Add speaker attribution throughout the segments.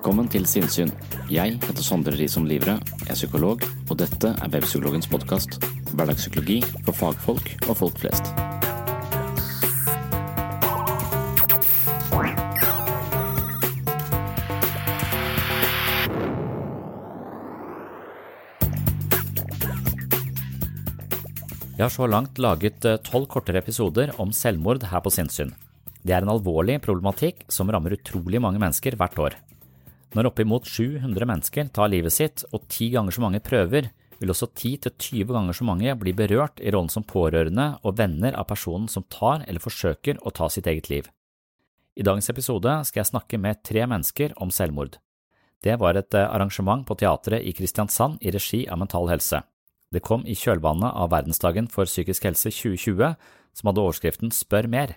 Speaker 1: Velkommen til Sinnsyn. Jeg heter Sondre Risom Livre, er psykolog, og dette er Webpsykologens podkast. Hverdagspsykologi for fagfolk og folk flest. Jeg har så langt laget eh, tolv kortere episoder om selvmord her på Sinnsyn. Det er en alvorlig problematikk som rammer utrolig mange mennesker hvert år. Når oppimot 700 mennesker tar livet sitt og ti ganger så mange prøver, vil også 10–20 ganger så mange bli berørt i rollen som pårørende og venner av personen som tar eller forsøker å ta sitt eget liv. I dagens episode skal jeg snakke med tre mennesker om selvmord. Det var et eh, arrangement på teatret i Kristiansand i regi av Mental Helse. Det kom i kjølvannet av Verdensdagen for psykisk helse 2020, som hadde overskriften Spør mer.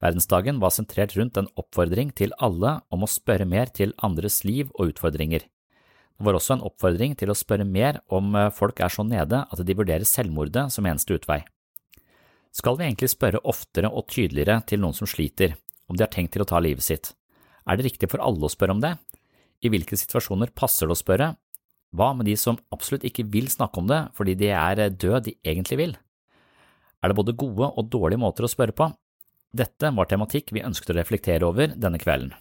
Speaker 1: Verdensdagen var sentrert rundt en oppfordring til alle om å spørre mer til andres liv og utfordringer. Det var også en oppfordring til å spørre mer om eh, folk er så nede at de vurderer selvmordet som eneste utvei. Skal vi egentlig spørre oftere og tydeligere til noen som sliter, om de har tenkt til å ta livet sitt? Er det riktig for alle å spørre om det? I hvilke situasjoner passer det å spørre? Hva med de som absolutt ikke vil snakke om det fordi de er død de egentlig vil? Er det både gode og dårlige måter å spørre på? Dette var tematikk vi ønsket å reflektere over denne kvelden.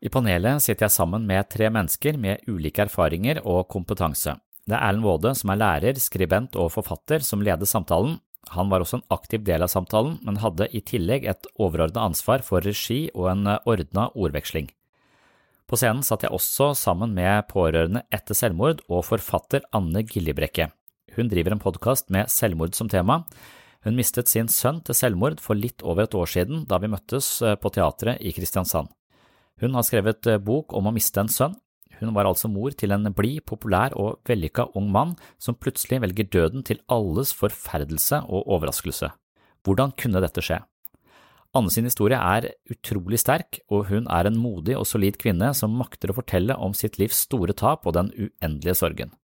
Speaker 1: I panelet sitter jeg sammen med tre mennesker med ulike erfaringer og kompetanse. Det er Erlend Waade som er lærer, skribent og forfatter som leder samtalen. Han var også en aktiv del av samtalen, men hadde i tillegg et overordnet ansvar for regi og en ordna ordveksling. På scenen satt jeg også sammen med pårørende etter selvmord og forfatter Anne Giljebrekke. Hun driver en podkast med selvmord som tema. Hun mistet sin sønn til selvmord for litt over et år siden da vi møttes eh, på teatret i Kristiansand. Hun har skrevet eh, bok om å miste en sønn. Hun var altså mor til en blid, populær og vellykka ung mann som plutselig velger døden til alles forferdelse og overraskelse. Hvordan kunne dette skje? Anne sin historie er utrolig sterk, og hun er en modig og solid kvinne som makter å fortelle om sitt livs store tap og den uendelige sorgen.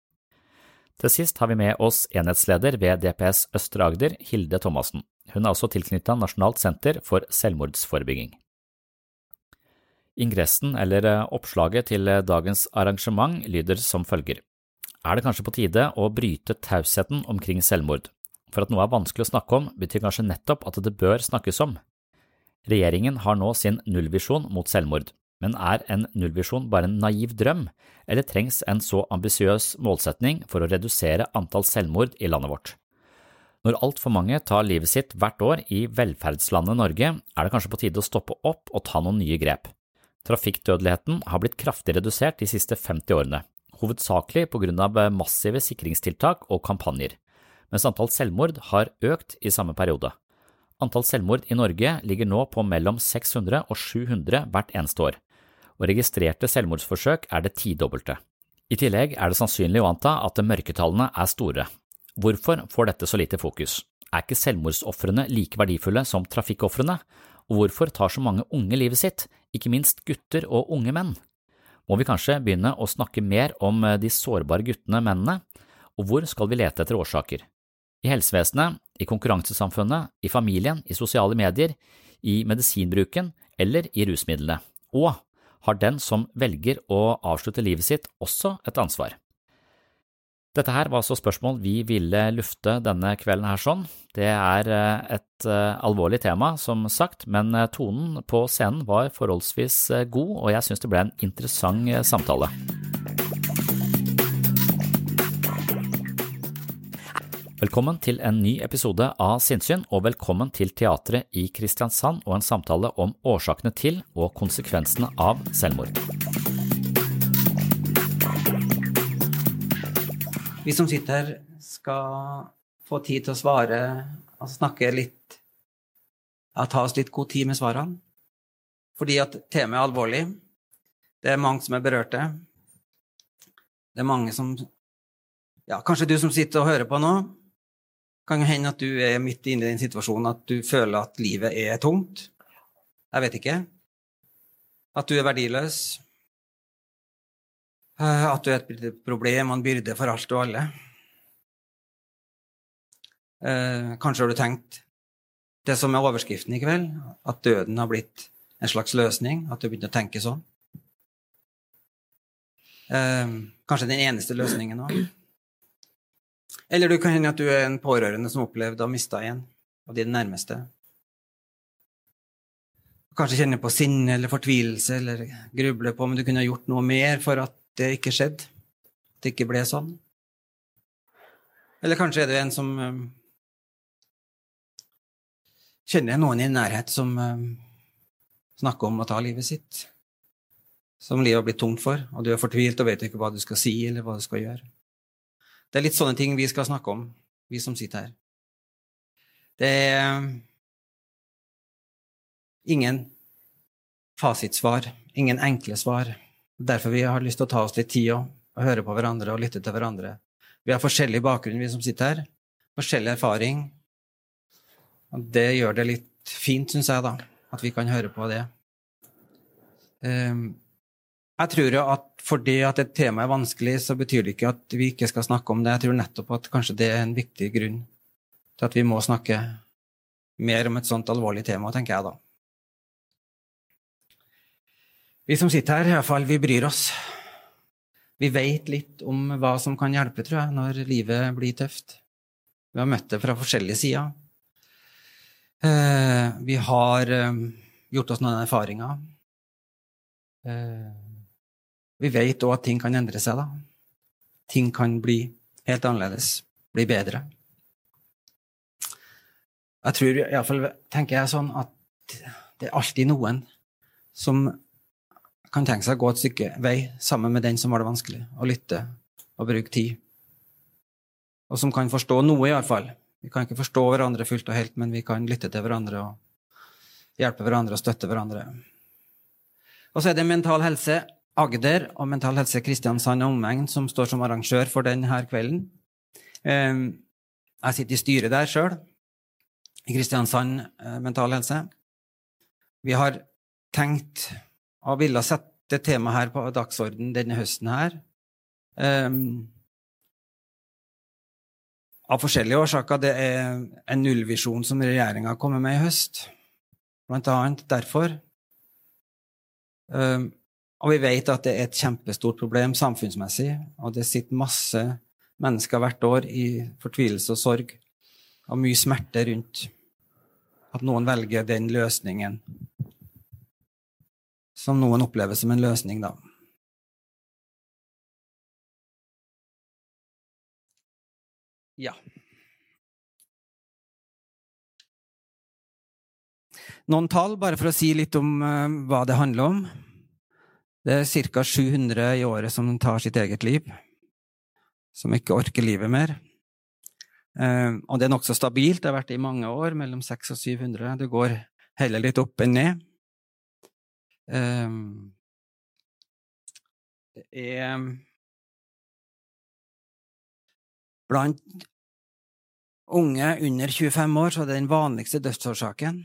Speaker 1: Til sist har vi med oss enhetsleder ved DPS Østre Agder, Hilde Thomassen. Hun er også tilknyttet Nasjonalt senter for selvmordsforebygging. Ingressen, eller eh, oppslaget til eh, dagens arrangement, lyder som følger. Er det kanskje på tide å bryte tausheten omkring selvmord? For at noe er vanskelig å snakke om, betyr kanskje nettopp at det bør snakkes om. Regjeringen har nå sin nullvisjon mot selvmord, men er en nullvisjon bare en naiv drøm, eller trengs en så ambisiøs målsetning for å redusere antall selvmord i landet vårt? Når altfor mange tar livet sitt hvert år i velferdslandet Norge, er det kanskje på tide å stoppe opp og ta noen nye grep. Trafikkdødeligheten har blitt kraftig redusert de siste 50 årene, hovedsakelig på grunn av massive sikringstiltak og kampanjer, mens antall selvmord har økt i samme periode. Antall selvmord i Norge ligger nå på mellom 600 og 700 hvert eneste år, og registrerte selvmordsforsøk er det tidobbelte. I tillegg er det sannsynlig å anta at mørketallene er store. Hvorfor får dette så lite fokus? Er ikke selvmordsofrene like verdifulle som trafikkofrene? Og hvorfor tar så mange unge livet sitt, ikke minst gutter og unge menn? Må vi kanskje begynne å snakke mer om de sårbare guttene, mennene, og hvor skal vi lete etter årsaker? I helsevesenet, i konkurransesamfunnet, i familien, i sosiale medier, i medisinbruken eller i rusmidlene? Og har den som velger å avslutte livet sitt også et ansvar? Dette her var altså spørsmål vi ville lufte denne kvelden her sånn. Det er eh, et eh, alvorlig tema, som sagt, men eh, tonen på scenen var forholdsvis god, og jeg synes det ble en interessant samtale. Velkommen til en ny episode av Sinnsyn, og velkommen til Teatret i Kristiansand og en samtale om årsakene til og konsekvensene av selvmord.
Speaker 2: Vi som sitter her, skal få tid til å svare og snakke litt ja, Ta oss litt god tid med svarene. Fordi at temaet er alvorlig. Det er mange som er berørte. Det er mange som Ja, kanskje du som sitter og hører på nå, kan jo hende at du er midt inne i den situasjonen at du føler at livet er tungt. Jeg vet ikke. At du er verdiløs. Eh, at du er et problem og en byrde for alt og alle. Eh, kanskje har du tenkt det som er overskriften i kveld, at døden har blitt en slags løsning, at du begynt å tenke sånn. Eh, kanskje den eneste løsningen òg. Eller du kan hende at du er en pårørende som opplevde å ha mista en av dine nærmeste. Kanskje kjenner på sinne eller fortvilelse eller grubler på om du kunne gjort noe mer for at det ikke skjedde. At det ikke ble sånn. Eller kanskje er det en som um, kjenner noen i nærhet som um, snakker om å ta livet sitt. Som livet har blitt tungt for, og du er fortvilt og vet ikke hva du skal si eller hva du skal gjøre. Det er litt sånne ting vi skal snakke om, vi som sitter her. Det er um, ingen fasitsvar, ingen enkle svar. Derfor vi har lyst til å ta oss litt tid og, og høre på hverandre og lytte til hverandre. Vi har forskjellig bakgrunn, vi som sitter her. Forskjellig erfaring. Og det gjør det litt fint, syns jeg, da, at vi kan høre på det. Um, jeg tror jo at fordi at et tema er vanskelig, så betyr det ikke at vi ikke skal snakke om det. Jeg tror nettopp at kanskje det er en viktig grunn til at vi må snakke mer om et sånt alvorlig tema, tenker jeg da. Vi som sitter her, i hvert fall, vi bryr oss. Vi vet litt om hva som kan hjelpe, tror jeg, når livet blir tøft. Vi har møtt det fra forskjellige sider. Eh, vi har eh, gjort oss noen erfaringer. Vi vet òg at ting kan endre seg, da. Ting kan bli helt annerledes, bli bedre. Jeg tror iallfall tenker jeg sånn at det er alltid noen som kan tenke seg å gå et stykke vei sammen med den som har det vanskelig, og lytte og bruke tid. Og som kan forstå noe, iallfall. Vi kan ikke forstå hverandre fullt og helt, men vi kan lytte til hverandre og hjelpe hverandre og støtte hverandre. Og så er det Mental Helse Agder og Mental Helse Kristiansand og omegn som står som arrangør for denne kvelden. Ehm, jeg sitter i styret der sjøl, i Kristiansand eh, Mental Helse. Vi har tenkt og ville sette temaet her på dagsorden denne høsten her. Um, av forskjellige årsaker. Det er en nullvisjon som regjeringa kommer med i høst, blant annet derfor. Um, og vi vet at det er et kjempestort problem samfunnsmessig, og det sitter masse mennesker hvert år i fortvilelse og sorg, og mye smerte rundt at noen velger den løsningen som noen opplever som en løsning, da. Ja. Noen tall, bare for å si litt om uh, hva det handler om. Det er ca. 700 i året som tar sitt eget liv, som ikke orker livet mer. Uh, og det er nokså stabilt, det har vært i mange år, mellom 600 og 700. Det går heller litt opp enn ned. Um, det er Blant unge under 25 år så er det den vanligste dødsårsaken.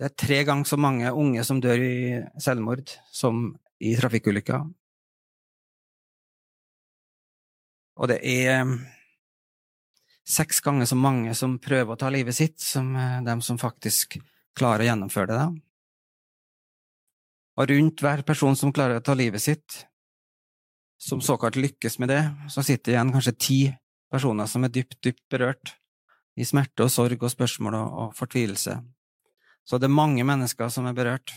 Speaker 2: Det er tre ganger så mange unge som dør i selvmord, som i trafikkulykker. Og det er seks ganger så mange som prøver å ta livet sitt, som dem som faktisk klarer å gjennomføre det. Og rundt hver person som klarer å ta livet sitt, som såkalt lykkes med det, så sitter igjen kanskje ti personer som er dypt, dypt berørt i smerte og sorg og spørsmål og, og fortvilelse. Så det er mange mennesker som er berørt.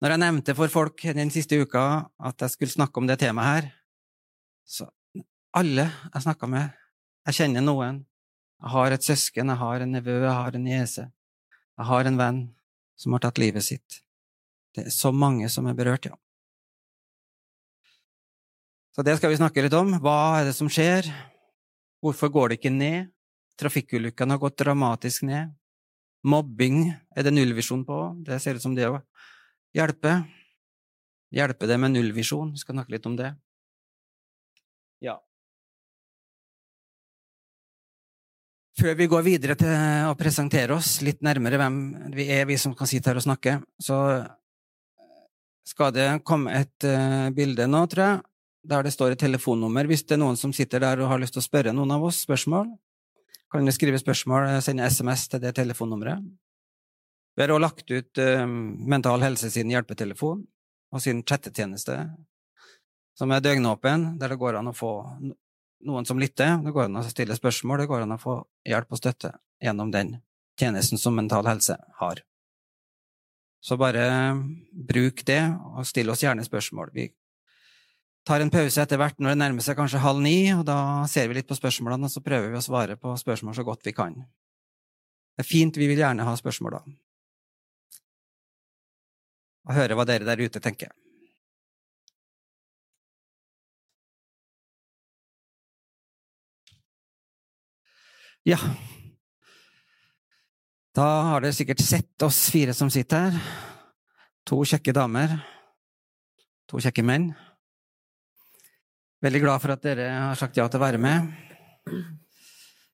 Speaker 2: Når jeg nevnte for folk den siste uka at jeg skulle snakke om det temaet her, så alle jeg snakka med, jeg kjenner noen. Jeg har et søsken, jeg har en nevø, jeg har en niese. Jeg har en venn som har tatt livet sitt. Det er så mange som er berørt, ja. Så det skal vi snakke litt om. Hva er det som skjer? Hvorfor går det ikke ned? Trafikkulykkene har gått dramatisk ned. Mobbing er det nullvisjon på. Det ser ut som det å hjelpe. Hjelpe det med nullvisjon. Vi skal snakke litt om det. Ja. Før vi går videre til å presentere oss litt nærmere hvem vi er, vi som kan sitte her og snakke, så skal det komme et uh, bilde nå, tror jeg, der det står et telefonnummer. Hvis det er noen som sitter der og har lyst til å spørre noen av oss spørsmål, kan dere skrive spørsmål, sende SMS til det telefonnummeret. Vi har også lagt ut uh, Mental Helse sin hjelpetelefon og sin chattetjeneste, som er døgnåpen, der det går an å få noen som lytter. Det går an å stille spørsmål, det går an å få hjelp og støtte gjennom den tjenesten som Mental Helse har. Så bare bruk det, og still oss gjerne spørsmål. Vi tar en pause etter hvert når det nærmer seg kanskje halv ni, og da ser vi litt på spørsmålene, og så prøver vi å svare på spørsmål så godt vi kan. Det er fint, vi vil gjerne ha spørsmål da. Og høre hva dere der ute tenker. Ja. Da har dere sikkert sett oss fire som sitter her. To kjekke damer. To kjekke menn. Veldig glad for at dere har sagt ja til å være med.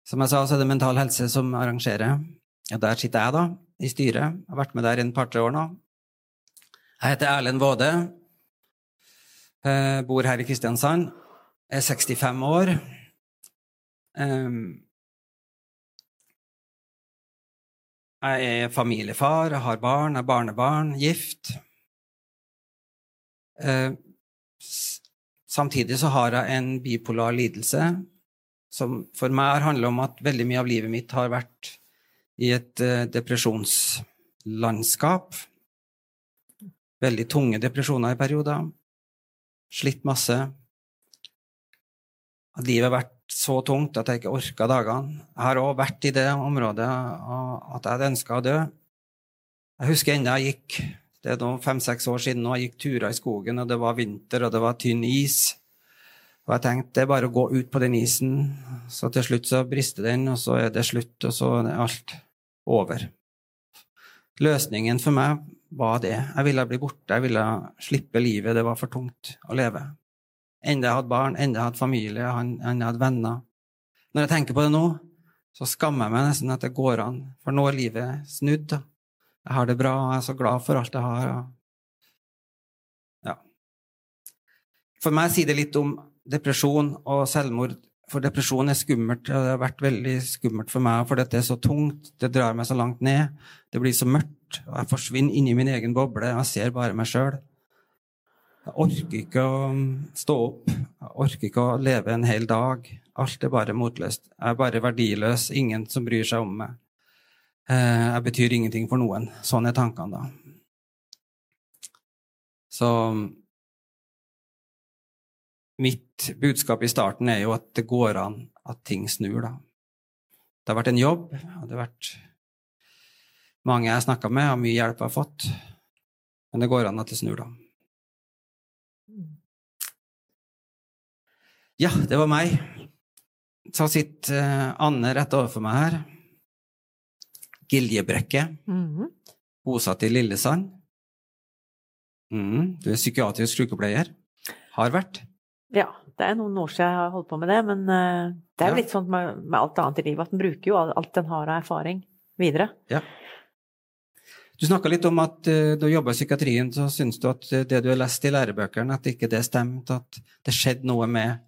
Speaker 2: Som jeg sa, så er det Mental Helse som arrangerer. Ja, der sitter jeg, da, i styret. Jeg har vært med der i en par-tre år nå. Jeg heter Erlend Våde. Jeg bor her i Kristiansand. Jeg er 65 år. Jeg er familiefar, jeg har barn, jeg er barnebarn, gift. Eh, samtidig så har jeg en bipolar lidelse som for meg handler om at veldig mye av livet mitt har vært i et uh, depresjonslandskap. Veldig tunge depresjoner i perioder. Slitt masse. At livet har vært så tungt at jeg ikke orka dagene. Jeg har òg vært i det området at jeg hadde ønska å dø. Jeg husker ennå jeg gikk det er nå fem-seks år siden nå, jeg gikk turer i skogen, og det var vinter, og det var tynn is. Og jeg tenkte det er bare å gå ut på den isen, så til slutt så brister den, og så er det slutt, og så er alt over. Løsningen for meg var det. Jeg ville bli borte, jeg ville slippe livet, det var for tungt å leve. Enda jeg hadde barn, enda jeg hadde familie, enda jeg hadde venner. Når jeg tenker på det nå, så skammer jeg meg nesten at det går an, for nå er livet snudd. Jeg har det bra, og jeg er så glad for alt jeg har. Ja. For meg sier det litt om depresjon og selvmord, for depresjon er skummelt. og Det har vært veldig skummelt for meg, for dette er så tungt, det drar meg så langt ned, det blir så mørkt, og jeg forsvinner inni min egen boble, jeg ser bare meg sjøl. Jeg orker ikke å stå opp. Jeg orker ikke å leve en hel dag. Alt er bare motløst. Jeg er bare verdiløs. Ingen som bryr seg om meg. Eh, jeg betyr ingenting for noen. Sånn er tankene da. Så mitt budskap i starten er jo at det går an at ting snur, da. Det har vært en jobb. Det har vært mange jeg har snakka med, og mye hjelp jeg har fått. Men det går an at det snur, da. Ja, det var meg. Så sitter uh, Anne rett overfor meg her. Giljebrekke. Mm -hmm. Bosatt i Lillesand. Mm, du er psykiatrisk sykepleier. Har vært.
Speaker 3: Ja, det er noen år siden jeg har holdt på med det, men uh, det er jo
Speaker 2: Ja.
Speaker 3: litt sånn med, med alt annet i livet, at en bruker jo alt den har av erfaring videre.
Speaker 2: Ja. Du snakka litt om at uh, du jobba i psykiatrien, så syns du at det du har lest i lærebøkene, at ikke det stemte, at det skjedde noe med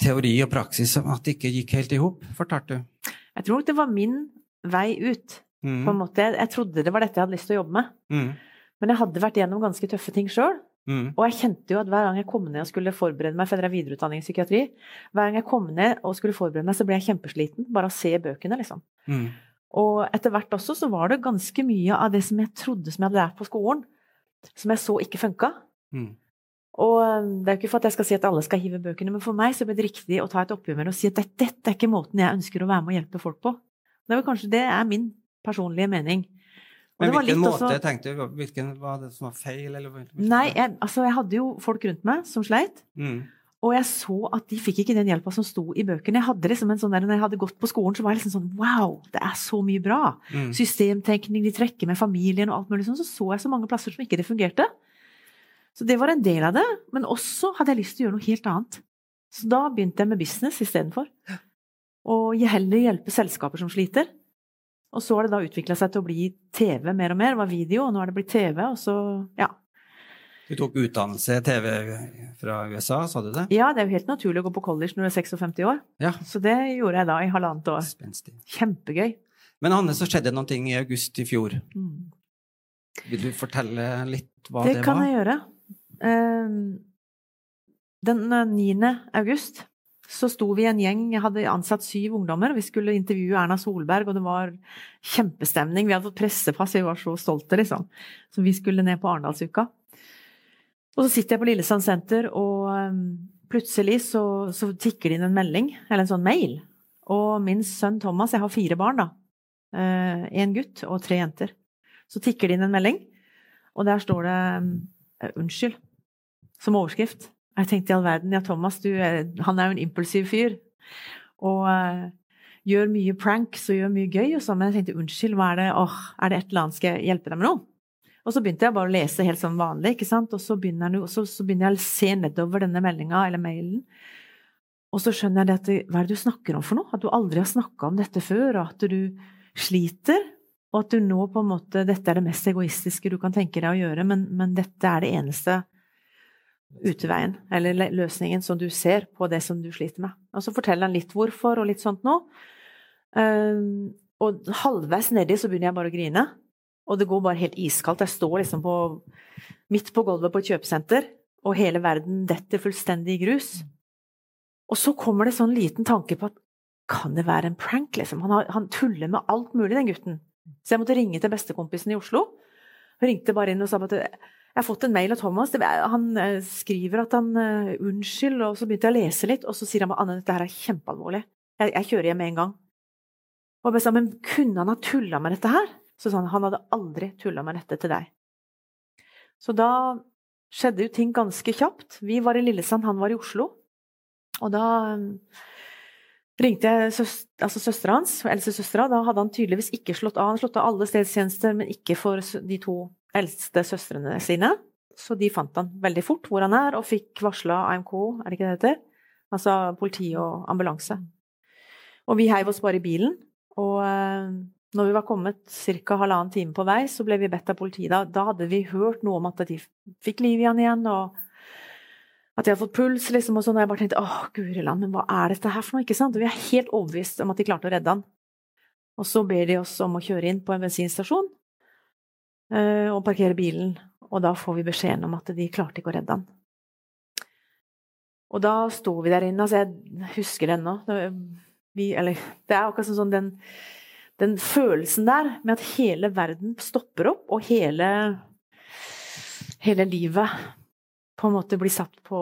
Speaker 2: teori og praksis, som at det ikke gikk helt i hop, fortalte du.
Speaker 3: Jeg tror det var min vei ut,
Speaker 2: Mm.
Speaker 3: på en måte. Jeg, jeg trodde det var dette jeg hadde lyst til å jobbe med.
Speaker 2: Mm.
Speaker 3: Men jeg hadde vært gjennom ganske tøffe ting sjøl.
Speaker 2: Mm.
Speaker 3: Og jeg kjente jo at hver gang jeg kom ned og skulle forberede meg, for jeg drev videreutdanning i psykiatri, hver gang jeg kom ned og skulle forberede meg, så ble jeg kjempesliten. Bare av å se bøkene, liksom.
Speaker 2: Mm.
Speaker 3: Og etter hvert også så var det ganske mye av det som jeg trodde som jeg hadde lært på skolen, som jeg så ikke funka.
Speaker 2: Mm.
Speaker 3: Og eh, det er jo ikke for at jeg skal si at alle skal hive bøkene, men for meg så ble det riktig å ta et oppgjør med det og si at dette, dette er ikke måten jeg ønsker å være med og hjelpe folk på. Det er kanskje det er min personlige mening. Og
Speaker 2: Men hvilken måte
Speaker 3: også-
Speaker 2: tenkte du? Hvilken var det som var feil, eller?
Speaker 3: Nei, jeg, altså jeg hadde jo folk rundt meg som sleit.
Speaker 2: Mm.
Speaker 3: Og jeg så at de fikk ikke den hjelpa som sto i bøkene. Jeg hadde liksom en sånn der, når jeg hadde gått på skolen, så var jeg liksom sånn Wow, det er så mye bra!
Speaker 2: Mm.
Speaker 3: Systemtenkning, de trekker med familien og alt mulig sånn. Så så jeg så mange plasser som ikke det fungerte. Så det var en del av det. Men også hadde jeg lyst til å gjøre noe helt annet. Så da begynte jeg med business istedenfor. Og heller hjelpe selskaper som sliter. Og så har det da utvikla seg til å bli TV mer og mer. Det var video, og nå er det blitt TV. Og så, ja.
Speaker 2: Du tok utdannelse TV fra USA, sa du det?
Speaker 3: ja, det er jo helt naturlig å gå på college når du er 56 år.
Speaker 2: Ja.
Speaker 3: Så det gjorde jeg da i halvannet år.
Speaker 2: Spenstig.
Speaker 3: Kjempegøy.
Speaker 2: Men Hanne, så skjedde det noe i august i fjor.
Speaker 3: Mm.
Speaker 2: Vil du fortelle litt hva
Speaker 3: Det
Speaker 2: det,
Speaker 3: kan jeg gjøre. Ehm, Den eh, 9. august så sto vi en gjeng, jeg hadde ansatt syv ungdommer. Vi skulle intervjue Erna Solberg, og det var kjempestemning. Vi hadde fått pressepass, vi var så stolte, liksom. Så vi skulle ned på Arendalsuka. Og så sitter jeg på Lillesand senter, og ehm, plutselig så, så tikker det inn en melding, eller en sånn mail. Og min sønn Thomas, jeg har fire barn, da. Én gutt og tre jenter. Så tikker det inn en melding, og der står det eh, 'unnskyld' som overskrift. Jeg tenkte i all verden, ja, Thomas, du, han er jo en impulsiv fyr. Og uh, gjør mye pranks og gjør mye gøy og sånn, men jeg tenkte unnskyld, hva er det, åh, er det et eller annet, skal jeg hjelpe deg med noe? Og så begynte jeg bare å lese helt som vanlig, ikke sant, og så begynner, jeg, så, så begynner jeg å se nedover denne meldinga eller mailen. Og så skjønner jeg det at hva er det du snakker om for noe? At du aldri har snakka om dette før, og at du sliter. Og at du nå på en måte Dette er det mest egoistiske du kan tenke deg å gjøre, men, men dette er det eneste utveien, eller løsningen, som du ser på det som du sliter med. Og så forteller han litt hvorfor, og litt sånt noe. Ehm, og halvveis nedi så begynner jeg bare å grine. Og det går bare helt iskaldt. Jeg står liksom på, midt på gulvet på et kjøpesenter, og hele verden detter fullstendig i grus. Og så kommer det sånn liten tanke på at kan det være en prank, liksom? Han, har, han tuller med alt mulig, den gutten. Så jeg måtte ringe til bestekompisen i Oslo. Hun Ringte bare inn og sa at jeg har fått en mail av Thomas. Han eh, skriver at han uh, unnskyld, og så begynte jeg å lese litt, og så sier han at Anne, dette her er kjempealvorlig. Jeg, jeg kjører hjem med en gang. Og jeg sa, men kunne han ha tulla med dette her? Så sa han han hadde aldri tulla med dette til deg. Så da skjedde jo ting ganske kjapt. Vi var i Lillesand, han var i Oslo. Og da eh, ringte jeg søs altså søstera hans, eldstesøstera. Da hadde han tydeligvis ikke slått av. Han slått av alle stedstjenester, men ikke for de to eldste søstrene sine. Så de fant han veldig fort hvor han er, og fikk varsla AMK, er det ikke det det heter? Altså politi og ambulanse. Og vi heiv oss bare i bilen. Og eh, når vi var kommet ca. halvannen time på vei, så ble vi bedt av politiet. Da, da hadde vi hørt noe om at de fikk liv i han igjen, og at de hadde fått puls, liksom, og sånn. Og jeg bare tenkte åh, guri land, men hva er dette her for noe? ikke sant? Og vi er helt overbevist om at de klarte å redde han. Og så ber de oss om å kjøre inn på en bensinstasjon og parkere bilen. Og da får vi beskjeden om at de klarte ikke å redde han. Og da sto vi der inne, altså jeg husker det ennå. Det er akkurat sånn den, den følelsen der med at hele verden stopper opp, og hele, hele livet på en måte blir satt på,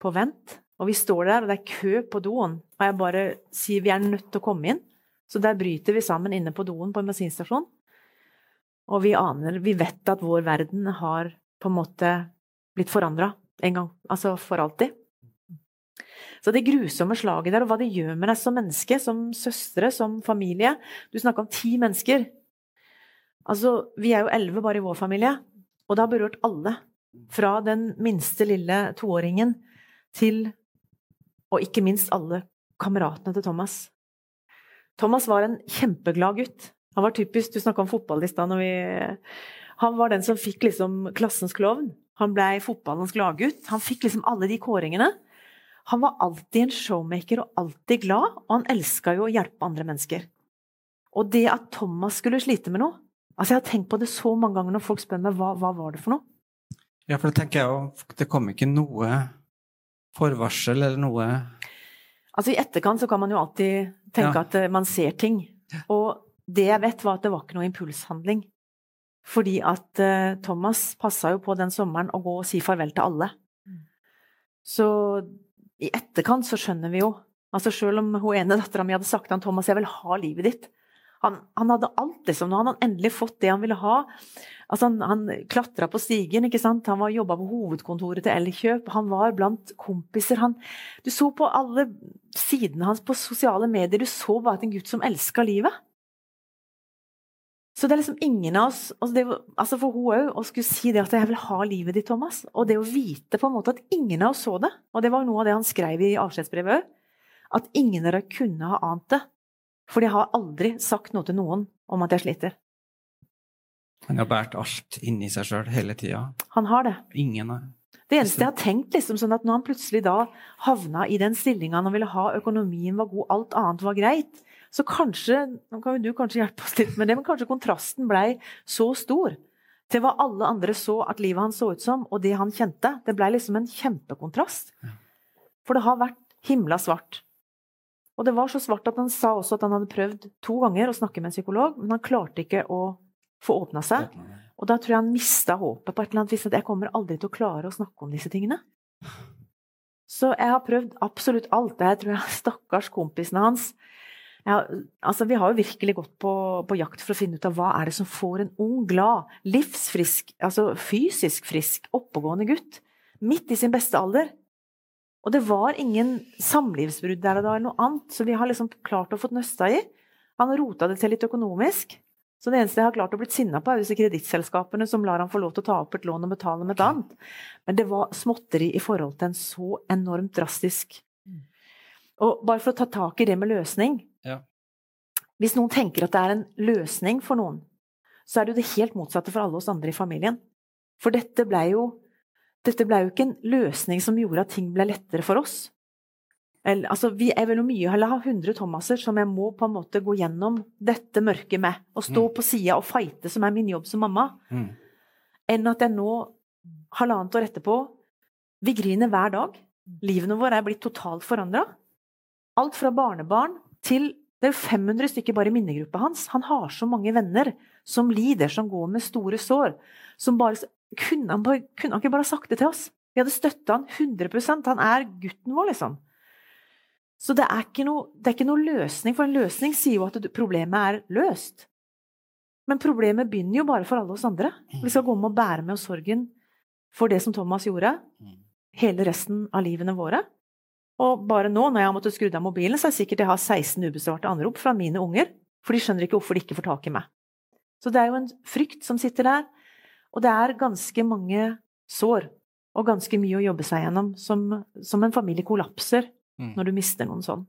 Speaker 3: på vent. Og vi står der, og det er kø på doen. Og jeg bare sier vi er nødt til å komme inn. Så der bryter vi sammen inne på doen på en bensinstasjon. Og vi aner, vi vet at vår verden har på en måte blitt forandra en gang. Altså for alltid. Så det grusomme slaget der, og hva det gjør med deg som menneske, som søstre, som familie Du snakker om ti mennesker. Altså, vi er jo elleve bare i vår familie, og det har berørt alle. Fra den minste lille toåringen til Og ikke minst alle kameratene til Thomas. Thomas var en kjempeglad gutt. Han var typisk Du snakka om fotball i stad. Han var den som fikk liksom klassens klovn. Han blei fotballens gladgutt. Han fikk liksom alle de kåringene. Han var alltid en showmaker og alltid glad, og han elska jo å hjelpe andre mennesker. Og det at Thomas skulle slite med noe altså Jeg har tenkt på det så mange ganger når folk spør meg hva, hva var det for noe.
Speaker 2: Ja, for det tenker jeg jo Det kom ikke noe forvarsel eller noe
Speaker 3: Altså I etterkant så kan man jo alltid tenke ja. at eh, man ser ting. Og det jeg vet, var at det var ikke noe impulshandling. Fordi at uh, Thomas passa jo på den sommeren å gå og si farvel til alle. Mm. Så i etterkant så skjønner vi jo altså Selv om hun ene dattera mi hadde sagt til han Thomas jeg vil ha livet ditt, han, han, hadde alt, liksom. Nå hadde han endelig fått det han ville ha. Altså, han han klatra på stigen, ikke sant. Han var jobba på hovedkontoret til Elkjøp. Han var blant kompiser. Han, du så på alle sidene hans på sosiale medier. Du så bare at en gutt som elska livet. Så det er liksom ingen av oss altså, det, altså For hun òg, å skulle si det at 'jeg vil ha livet ditt', Thomas, og det å vite på en måte at ingen av oss så det, og det var noe av det han skrev i avskjedsbrevet òg, at ingen av dere kunne ha ant det. For jeg har aldri sagt noe til noen om at jeg sliter.
Speaker 2: Han har båret alt inni seg sjøl hele tida.
Speaker 3: Han har det.
Speaker 2: Ingen har
Speaker 3: det eneste jeg har tenkt, liksom, sånn at når han plutselig da havna i den stillinga han ville ha, økonomien var god, alt annet var greit, så kanskje Nå kan du kanskje hjelpe oss litt med det, men kanskje kontrasten blei så stor til hva alle andre så at livet hans så ut som, og det han kjente. Det blei liksom en kjempekontrast. For det har vært himla svart. Og det var så svart at han sa også at han hadde prøvd to ganger å snakke med en psykolog, men han klarte ikke å få åpna seg. Og da tror jeg han mista håpet på et eller annet vis, at jeg kommer aldri til å klare å snakke om disse tingene. Så jeg har prøvd absolutt alt. Jeg tror jeg stakkars kompisene hans har, altså Vi har jo virkelig gått på, på, jakt for å finne ut av hva er det som får en ung, glad, livsfrisk, altså fysisk frisk, oppegående gutt midt i sin beste alder og det var ingen samlivsbrudd der og da, eller noe annet, så vi har liksom klart å få nøsta i. Han rota det til litt økonomisk. Så det eneste jeg har klart å bli sinna på, er disse kredittselskapene som lar han få lov til å ta opp et lån og betale med et annet. Men det var småtteri i forhold til en så enormt drastisk Og bare for å ta tak i det med løsning ja. Hvis noen tenker at det er en løsning for noen, så er det jo det helt motsatte for alle oss andre i familien. For dette blei jo dette ble jo ikke en løsning som gjorde at ting ble lettere for oss. Eller, altså, vi er vel mye heller ha 100 Thomaser som jeg må på en måte gå gjennom dette mørket med, og stå mm. på sida og fighte, som er min jobb som mamma, mm. enn at jeg nå, halvannet år etterpå, vi griner hver dag. Livene våre er blitt totalt forandra. Alt fra barnebarn til det er 500 stykker bare i minnegruppa hans. Han har så mange venner som lider, som går med store sår. Som bare kunne han, bare, kunne han ikke bare sagt det til oss? Vi hadde støtta han 100% Han er gutten vår, liksom. Så det er, ikke noe løsning, for en løsning sier jo at problemet er løst. Men problemet begynner jo bare for alle oss andre. Vi skal gå med og bære med oss sorgen for det som Thomas gjorde, hele resten av livene våre. Og bare nå, når jeg har måttet skru av mobilen, så er det sikkert jeg har 16 ubesvarte anrop fra mine unger, for de skjønner ikke hvorfor de ikke får tak i meg. Så det er jo en frykt som sitter der. Og det er ganske mange sår og ganske mye å jobbe seg gjennom som, som en familie kollapser mm. når du mister noen sånn.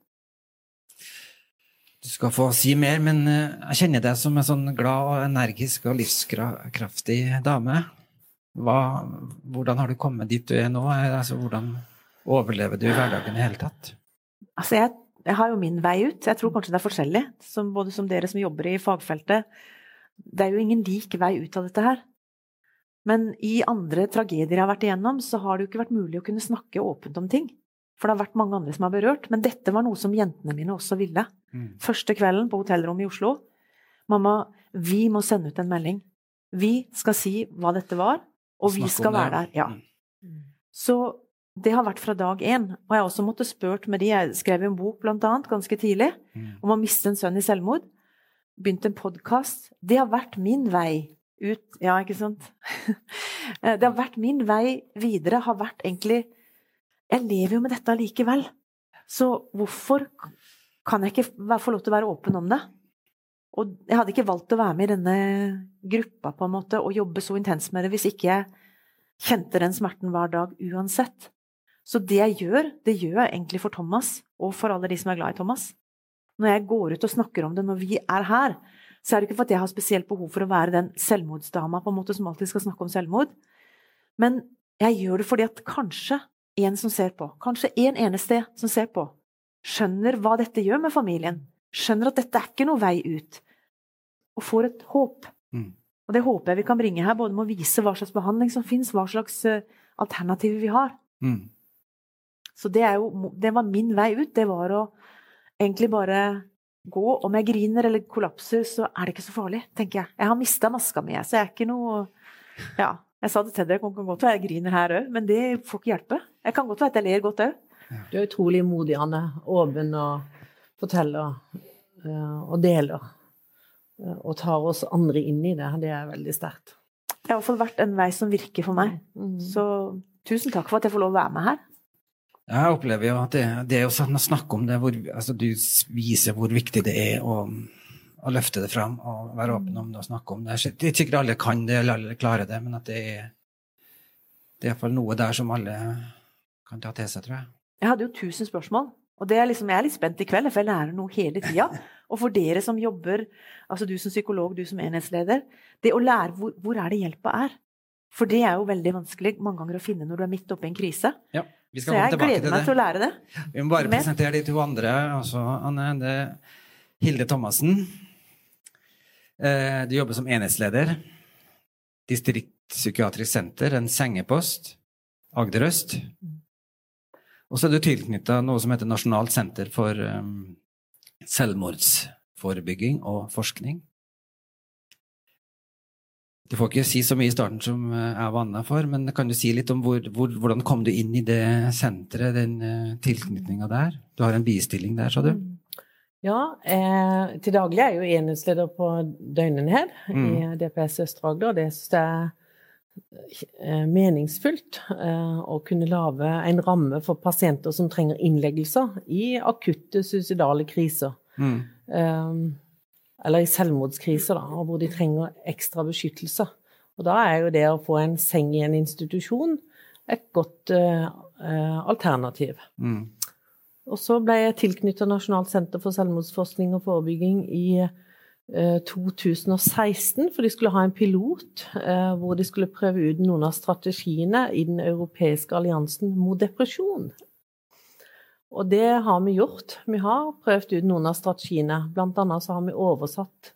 Speaker 2: Du skal få si mer, men eh, jeg kjenner deg som en sånn glad og energisk og livskraftig dame. Hva, hvordan har du kommet dit du er nå? Altså, hvordan overlever du i hverdagen i hele tatt?
Speaker 3: Altså, jeg, jeg, har jo min vei ut. Jeg tror kanskje det er forskjellig, som, både som dere som jobber i fagfeltet. Det er jo ingen lik vei ut av dette her. Men i andre tragedier jeg har vært igjennom, så har det jo ikke vært mulig å kunne snakke åpent om ting. For det har vært mange andre som har berørt. Men dette var noe som jentene mine også ville. Mm. Første kvelden på hotellrommet i Oslo. Mamma, vi må sende ut en melding. Vi skal si hva dette var, og vi skal være der. Ja. Mm. Så det har vært fra dag én. Og jeg har også måttet spørre med de Jeg skrev en bok, blant annet, ganske tidlig, mm. om å miste en sønn i selvmord. Begynte en podkast. Det har vært min vei ut Ja, ikke sant? Det har vært min vei videre, har vært egentlig Jeg lever jo med dette allikevel. Så hvorfor kan jeg ikke få lov til å være åpen om det? Og jeg hadde ikke valgt å være med i denne gruppa på en måte og jobbe så intenst med det hvis ikke jeg kjente den smerten hver dag uansett. Så det jeg gjør, det gjør jeg egentlig for Thomas, og for alle de som er glad i Thomas. Når jeg går ut og snakker om det når vi er her, så er det ikke for at jeg har spesielt behov for å være den selvmordsdama på en måte som alltid skal snakke om selvmord. Men jeg gjør det fordi at kanskje en som ser på, kanskje en eneste som ser på, skjønner hva dette gjør med familien. Skjønner at dette er ikke noe vei ut. Og får et håp.
Speaker 2: Mm.
Speaker 3: Og det håper jeg vi kan bringe her, både med å vise hva slags behandling som fins, hva slags uh, alternativer vi har.
Speaker 2: Mm.
Speaker 3: Så det, jo, det var min vei ut. Det var å egentlig bare gå. Om jeg griner eller kollapser, så er det ikke så farlig, tenker jeg. Jeg har mista maska mi, så jeg er ikke noe Ja, jeg sa det til dere, det kan godt være jeg griner her òg, men det får ikke hjelpe. Jeg kan godt være at jeg ler godt òg.
Speaker 4: Du er utrolig modig, Anne. Åpen og forteller uh, og deler. Uh, og tar oss andre inn i det. Det er veldig sterkt.
Speaker 3: Det har i hvert fall vært en vei som virker for meg. Mm. Så tusen takk for at jeg får lov å være med her.
Speaker 2: Jeg opplever jo at det, det å snakke om det, hvor, altså du viser hvor viktig det er å, å, løfte det fram og være åpen om det og snakke om det. Det er sikkert alle kan det eller alle klarer det, men at det er, det er iallfall noe der som alle kan ta til seg, tror jeg.
Speaker 3: Jeg hadde jo tusen spørsmål, og er liksom, jeg er litt spent i kveld, for jeg lærer noe hele tida. Og for dere som jobber, altså du som psykolog, du som enhetsleder, det å lære hvor, hvor er det hjelpa er. For det er jo veldig vanskelig mange ganger å finne når du er midt oppe i en krise.
Speaker 2: Ja.
Speaker 3: Så jeg gleder meg til å lære det.
Speaker 2: Vi må bare presentere de to andre. Altså, Anne, det er Hilde Thomassen. Eh, du jobber som enhetsleder. Distriktspsykiatrisk senter, en sengepost. Agder øst. Og så er du tilknytta noe som heter Nasjonalt senter for um, selvmordsforebygging og forskning. Du får ikke si så mye i starten som eh, jeg var Anna for, men kan du si litt om hvor, hvor, hvordan kom du inn i det senteret, den uh, tilknytninga der? Du har en bistilling der, sa du? Mm.
Speaker 4: Ja, eh, til daglig er jeg jo enhetsleder på døgnenhet mm. i DPS Østre Agder. Det syns jeg er eh, meningsfullt eh, å kunne lage en ramme for pasienter som trenger innleggelser i akutte suicidale kriser. Mm. Um, eller i selvmordskriser, da, hvor de trenger ekstra beskyttelse. Og da er jo det å få en seng i en institusjon et godt uh, alternativ. Mm. Og så ble jeg tilknytta Nasjonalt senter for selvmordsforskning og forebygging i uh, 2016, for de skulle ha en pilot uh, hvor de skulle prøve ut noen av strategiene i den europeiske alliansen mot depresjon. Og det har vi gjort. Vi har prøvd ut noen av strategiene. Blant annet så har vi oversatt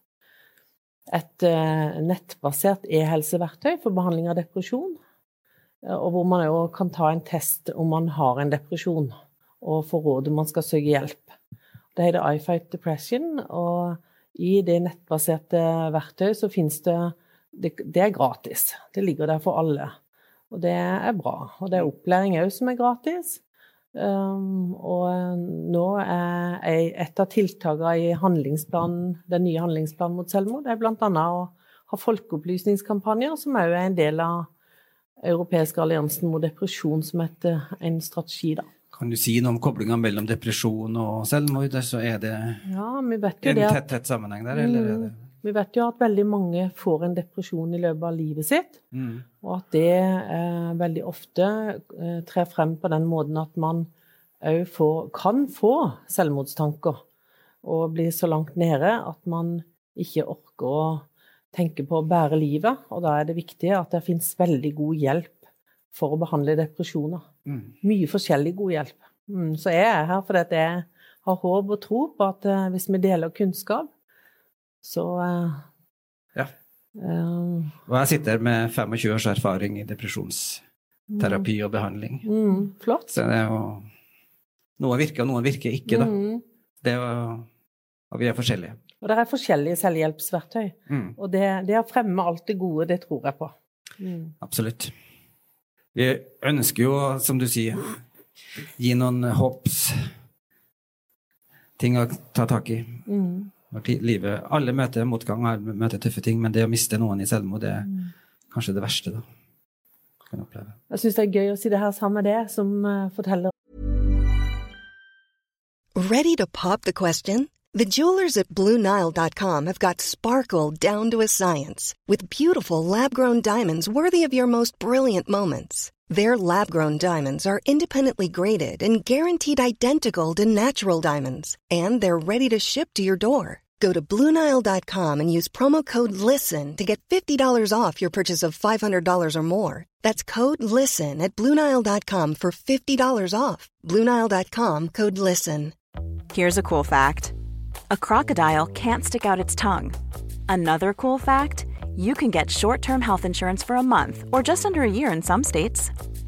Speaker 4: et uh, nettbasert e-helseverktøy for behandling av depresjon. Uh, og hvor man òg kan ta en test om man har en depresjon, og få råd om man skal søke hjelp. Det heter iFight Depression, og i det nettbaserte verktøyet så finnes det Det er gratis. Det ligger der for alle. Og det er bra. Og det er opplæring òg som er gratis. Um, og eh, nå er et av tiltakene i handlingsplanen, den nye handlingsplanen mot selvmord er bl.a. å ha folkeopplysningskampanjer, som òg er en del av Europeiske alliansen mot depresjon som et, eh, en strategi. da.
Speaker 2: Kan du si noe om koblinga mellom depresjon og selvmord? Så er det
Speaker 4: ja,
Speaker 2: en tett, tett sammenheng der, eller er det
Speaker 4: vi vet jo at veldig mange får en depresjon i løpet av livet sitt, mm. og at det eh, veldig ofte eh, trer frem på den måten at man òg kan få selvmordstanker og bli så langt nede at man ikke orker å tenke på å bære livet. Og da er det viktig at det fins veldig god hjelp for å behandle depresjoner. Mm. Mye forskjellig god hjelp. Mm, så jeg er her fordi jeg har håp og tro på at eh, hvis vi deler kunnskap, så uh,
Speaker 2: Ja. Uh, og jeg sitter med 25 års erfaring i depresjonsterapi og behandling.
Speaker 4: Mm, flott.
Speaker 2: Så det er jo Noe virker, og noen virker ikke, da. Mm. Det er og vi er forskjellige.
Speaker 4: Og det er forskjellige selvhjelpsverktøy. Mm. Og det, det å fremme alt det gode, det tror jeg på.
Speaker 2: Mm. Absolutt. Vi ønsker jo, som du sier, gi noen håps ting å ta tak i. Mm livet, alle møter motgang og møter tøffe ting, men det å miste noen i selvmord det er mm. kanskje det verste. da. Kan oppleve.
Speaker 4: Jeg syns det er gøy å si det her sammen med det, som uh, forteller.
Speaker 5: Ready to pop the question? The jewelers at BlueNile.com have got sparkle down to a science with beautiful lab grown diamonds worthy of your most brilliant moments. Their lab grown diamonds are independently graded and guaranteed identical to natural diamonds, and they're ready to ship to your door. Go to BlueNile.com and use promo code LISTEN to get $50 off your purchase of $500 or more. That's code LISTEN at BlueNile.com for $50 off. BlueNile.com code LISTEN.
Speaker 6: Here's a cool fact a crocodile can't stick out its tongue. Another cool fact you can get short term health insurance for a month or just under a year in some states.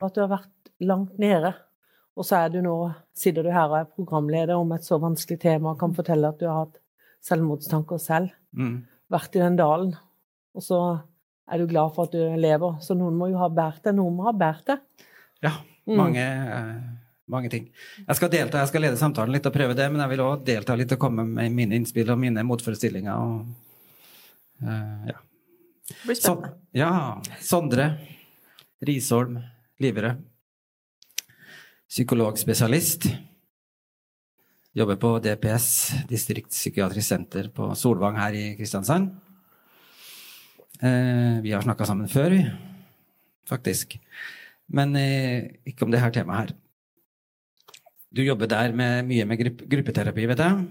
Speaker 4: At du har vært langt nede, og så er du nå, sitter du her og er programleder om et så vanskelig tema og kan fortelle at du har hatt selvmordstanker selv.
Speaker 2: Mm.
Speaker 4: Vært i den dalen. Og så er du glad for at du lever. Så noen må jo ha båret det. Noen må ha båret det.
Speaker 2: Ja,
Speaker 4: Mm.
Speaker 2: mange, eh, mange ting. Jeg skal delta, jeg skal lede samtalen litt og prøve det, men jeg vil òg delta litt og komme med mine innspill og mine motforestillinger. Og, eh, ja.
Speaker 3: Det blir
Speaker 2: Så,
Speaker 3: spennende.
Speaker 2: ja. Sondre Risholm Liverød. Psykologspesialist. Jobber på DPS, distriktspsykiatrisk senter på Solvang her i Kristiansand. Eh, vi har snakka sammen før. Faktisk. Men eh, ikke om det her temaet her. Du jobber der med, mye med grupp, gruppeterapi, vet jeg,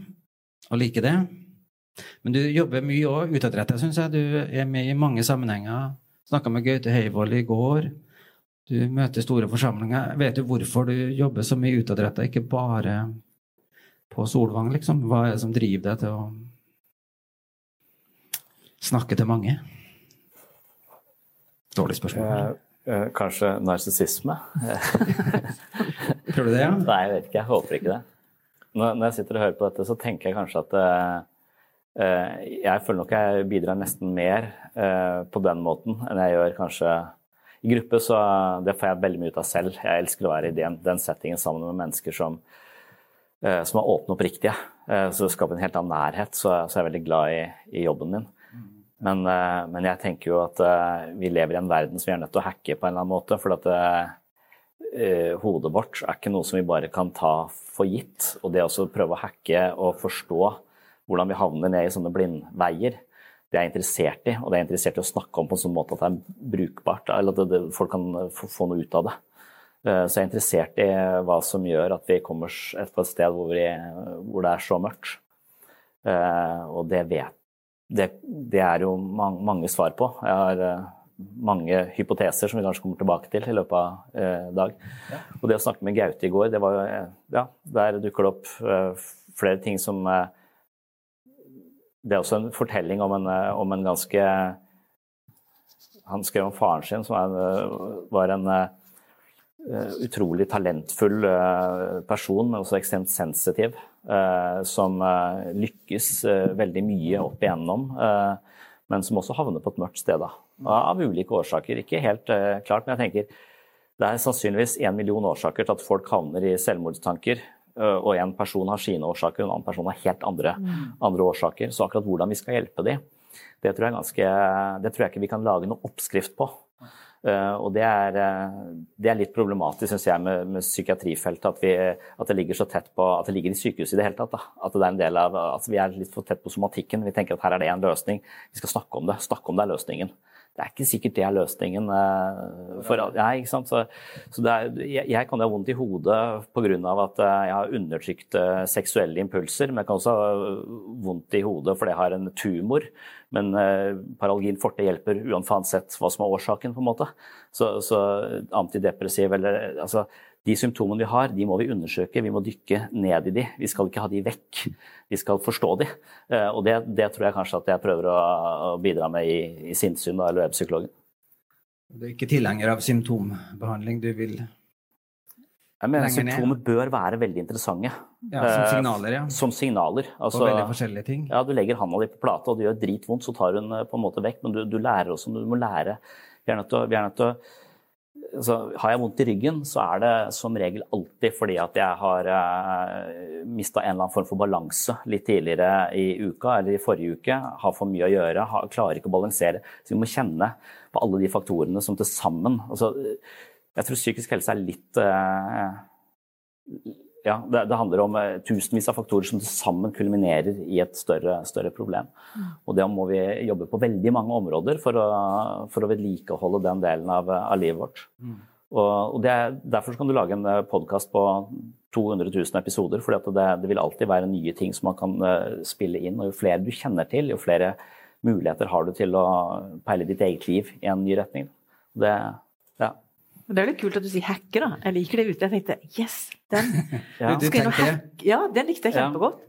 Speaker 2: og liker det. Men du jobber mye òg utadrettet, syns jeg. Du er med i mange sammenhenger. Snakka med Gaute Høyvold i går. Du møter store forsamlinger. Vet du hvorfor du jobber så mye utadretta, ikke bare på Solvang, liksom? Hva er det som driver deg til å snakke til mange? Dårlig spørsmål.
Speaker 1: Eh, eh, kanskje narsissisme?
Speaker 2: Prøver du det, ja?
Speaker 1: Nei, jeg vet ikke. Jeg håper ikke det. Når, når jeg sitter og hører på dette, så tenker jeg kanskje at eh, eh, Jeg føler nok jeg bidrar nesten mer eh, på den måten enn jeg gjør kanskje i gruppe. Så det får jeg veldig mye ut av selv. Jeg elsker å være i den, den settingen sammen med mennesker som, eh, som er åpne og oppriktige. Eh, så det skaper en helt annen nærhet. Så, så jeg er veldig glad i, i jobben min. Men, eh, men jeg tenker jo at eh, vi lever i en verden som vi er nødt til å hacke på en eller annen måte. For at eh, eh, hodet vårt er ikke noe som vi bare kan ta for gitt. Og det å prøve å hacke og forstå hvordan vi havner ned i sånne blindveier, det er jeg interessert i. Og det er jeg interessert i å snakke om på en sånn måte at det er brukbart, eller at det, folk kan få, få, noe ut av det. Eh, så jeg er interessert i hva som gjør at vi kommer et på et sted hvor, vi, hvor det er så mørkt. Eh, og det vet det, det er jo mange, mange, svar på. Jeg har eh, mange hypoteser som vi kanskje kommer tilbake til i løpet av eh, dag. Ja. Og det å snakke med Gaute i går, det var jo Ja, der dukker det opp eh, flere ting som eh, Det er også en fortelling om en, eh, om en ganske Han skrev om faren sin, som er, var en utrolig talentfull person, men også ekstremt sensitiv. Eh, som eh, lykkes eh, veldig mye opp igjennom, men som også havner på et mørkt sted. Da. Av ulike årsaker. Ikke helt klart, men jeg tenker det er sannsynligvis én million årsaker til at folk havner i selvmordstanker. Og en person har sine årsaker, en annen person har helt andre, mm. andre årsaker. Så akkurat hvordan vi skal hjelpe dem, det tror jeg, ganske, det tror jeg ikke vi kan lage noen oppskrift på. Uh, og det er, uh, det er, litt problematisk, syns jeg, med, med psykiatrifeltet. At, vi, at, det ligger så tett på, at det ligger i sykehuset i det hele tatt. Da. At det er en del av, at vi er litt for tett på somatikken. Vi tenker at her er det én løsning. Vi skal snakke om det. Snakke om det er løsningen. Det er ikke sikkert det er løsningen. Uh, for, nei? Så, så er, jeg, jeg, kan ha vondt i hodet pga. at jeg har undertrykt seksuelle impulser, men jeg kan også ha vondt i hodet fordi jeg har en tumor. Men eh, paralgin forte hjelper uansett hva som er årsaken. på en måte. Så, så antidepressiv eller altså, De symptomene vi har, de må vi undersøke. Vi må dykke ned i de. Vi skal ikke ha de vekk. Vi skal forstå de. Eh, og det, det tror jeg kanskje at jeg prøver å, å bidra med i, i sinnssyn eller webpsykologen.
Speaker 2: Du er ikke tilhenger av symptombehandling? Du vil
Speaker 1: jeg mener Symptomer bør være veldig interessante.
Speaker 2: Ja, Som eh, signaler, ja.
Speaker 1: Som signaler.
Speaker 2: Altså, og veldig forskjellige ting.
Speaker 1: Ja, Du legger handa di på plata, og det gjør dritvondt, så tar hun på en måte vekk. Men du, du lærer også, du må lære. Vi er nødt til å altså, Har jeg vondt i ryggen, så er det som regel alltid fordi at jeg har eh, mista en eller annen form for balanse litt tidligere i uka eller i forrige uke. Har for mye å gjøre, har, klarer ikke å balansere. Så vi må kjenne på alle de faktorene som til sammen altså, jeg tror psykisk helse er litt eh, ja, det, det, handler om eh, tusenvis av faktorer som sammen kulminerer i et større, større problem. Mm. Og det må vi jobbe på veldig mange områder for å, for å vedlikeholde den delen av, av livet vårt. Mm. Og, og er, Derfor kan du lage en eh, podkast på 200 000 episoder, for det, det, vil alltid være nye ting som man kan spille inn. Og jo flere du kjenner til, jo flere muligheter har du til å peile ditt eget liv i en ny retning. Det,
Speaker 3: det er litt kult at du sier hacker, da. Jeg liker det ute. Jeg tenkte yes, den ja. ja, den likte jeg kjempegodt.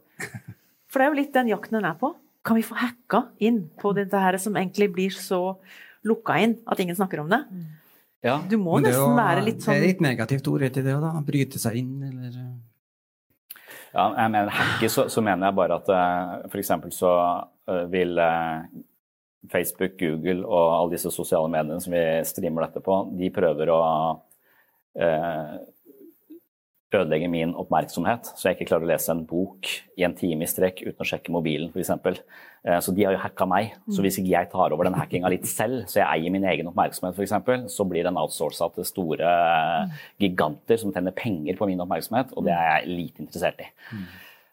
Speaker 3: For det er jo litt den jakten den er på. Kan vi få hacka inn på dette her som egentlig blir så lukka inn at ingen snakker om det? Ja. Du må nesten jo, være litt sånn
Speaker 2: Det er et negativt ord etter det, da. Bryte seg inn, eller
Speaker 1: Ja, jeg mener hacke, så, så mener jeg bare at eh, f.eks. så uh, vil uh, Facebook, Google og alle disse sosiale mediene som vi streamer dette på, de prøver å eh, ødelegge min oppmerksomhet, så jeg ikke klarer å lese en bok i en time i strekk uten å sjekke mobilen f.eks. Eh, så de har jo hacka meg. Så hvis ikke jeg tar over den hackinga litt selv, så jeg eier min egen oppmerksomhet f.eks., så blir den outsourca til store giganter som tjener penger på min oppmerksomhet, og det er jeg lite interessert i.